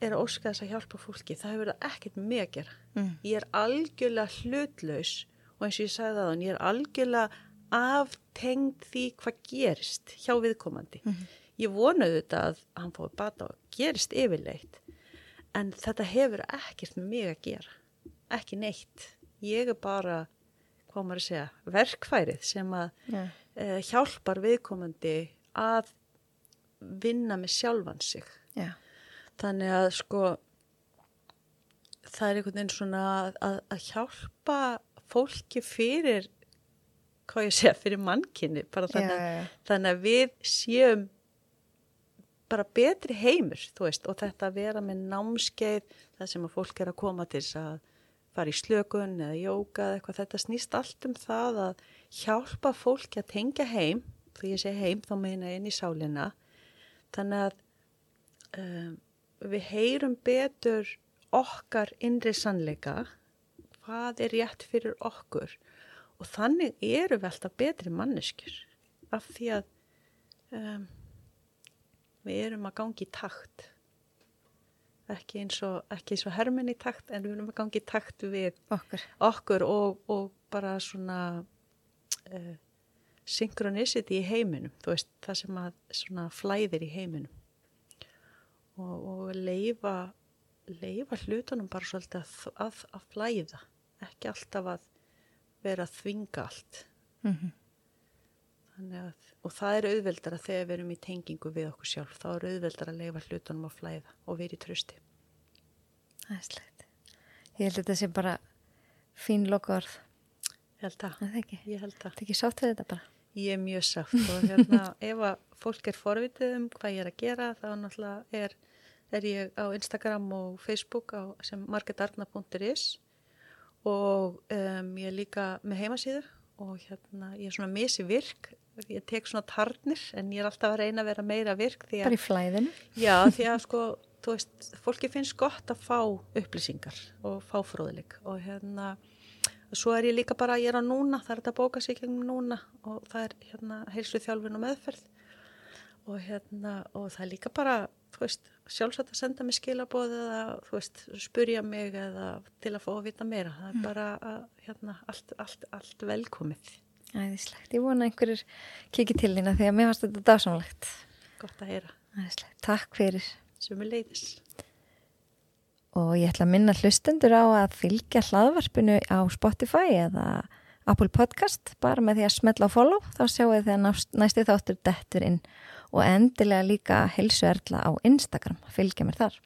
er að óska þess að hjálpa fólki, það hefur það ekkert með að gera. Mm. Ég er algjörlega hlutlaus og eins og ég sagði það, ég er algjörlega aftengd því hvað gerist hjá viðkomandi. Ég vonaði þetta að hann fóði bata og gerist yfirleitt, en þetta hefur ekkert með mig að gera. Ekki neitt. Ég er bara, hvað maður að segja, verkfærið sem að já, uh, hjálpar viðkomandi að vinna með sjálfan sig. já, Þannig að sko það er einhvern veginn svona að, að, að hjálpa fólki fyrir, hvað ég segja, fyrir mannkinni. Bara þannig, já. að- þannig að við séum bara betri heimur, þú veist, og þetta að vera með námskeið, það sem að fólk er að koma til þess að fara í slökun eða jóka eða eitthvað, þetta snýst allt um það að hjálpa fólki að tengja heim, því ég segi heim þá meina inn í sálina, þannig að um, við heyrum betur okkar innri sannleika, hvað er rétt fyrir okkur og þannig eru við alltaf betri manneskjur af því að um, við erum að gangi í takt. Ekki eins og, og hermenn í takt en við erum að gangi í takt við okkur. okkur og, og bara svona uh, synkronicity í heiminum veist, það sem að svona flæðir í heiminum og, og leifa leifa hlutunum bara svolítið að, að, að flæða. Ekki alltaf að vera að þvinga allt. Mm Þannig að, og það er auðveldara þegar við erum í tengingu við okkur sjálf, þá er auðveldara að leifa hlutunum að flæða og vera í trösti. það er slægt ég held að þetta sé bara fín lokaorð, Ég held það, er það ekki? ég held það. Þetta ekki sátt við þetta bara? Ég er mjög sátt. Og hérna, ef að fólk er forvitið um hvað ég er að gera, þá náttúrulega er, er ég á Instagram og Facebook á, sem marketarna.is og um, ég er líka með heimasíðu og hérna, ég er svona misi virk, ég tek svona tarnir en ég er alltaf að reyna að vera meira virk að bara í flæðinu. Já, því að sko, veist, fólki finnst gott að fá upplýsingar og fá fróðleik og hérna, svo er ég líka bara, ég er á núna, það er þetta að bóka sig gegnum núna og það er hérna heilsu þjálfin og meðferð og hérna, og það er líka bara, þú veist, sjálfsagt að senda mig skilabóð eða, þú veist, spurja mig eða til að fá að vita meira, það er bara, að, hérna, allt, allt, allt velkomið, æðislegt, ég vona að einhverjir kiki til þína því að mér fannst þetta dásamlegt. Gott að heyra, æðislegt, takk fyrir. Er leiðis. og ég ætla að minna hlustendur á að fylgja hlaðvarpinu á Spotify eða Apple Podcast bara með því að smetla á follow. Þá sjáu þið þegar næsti þáttur dettur inn og endilega líka helsu erla á Instagram, fylgja mér þar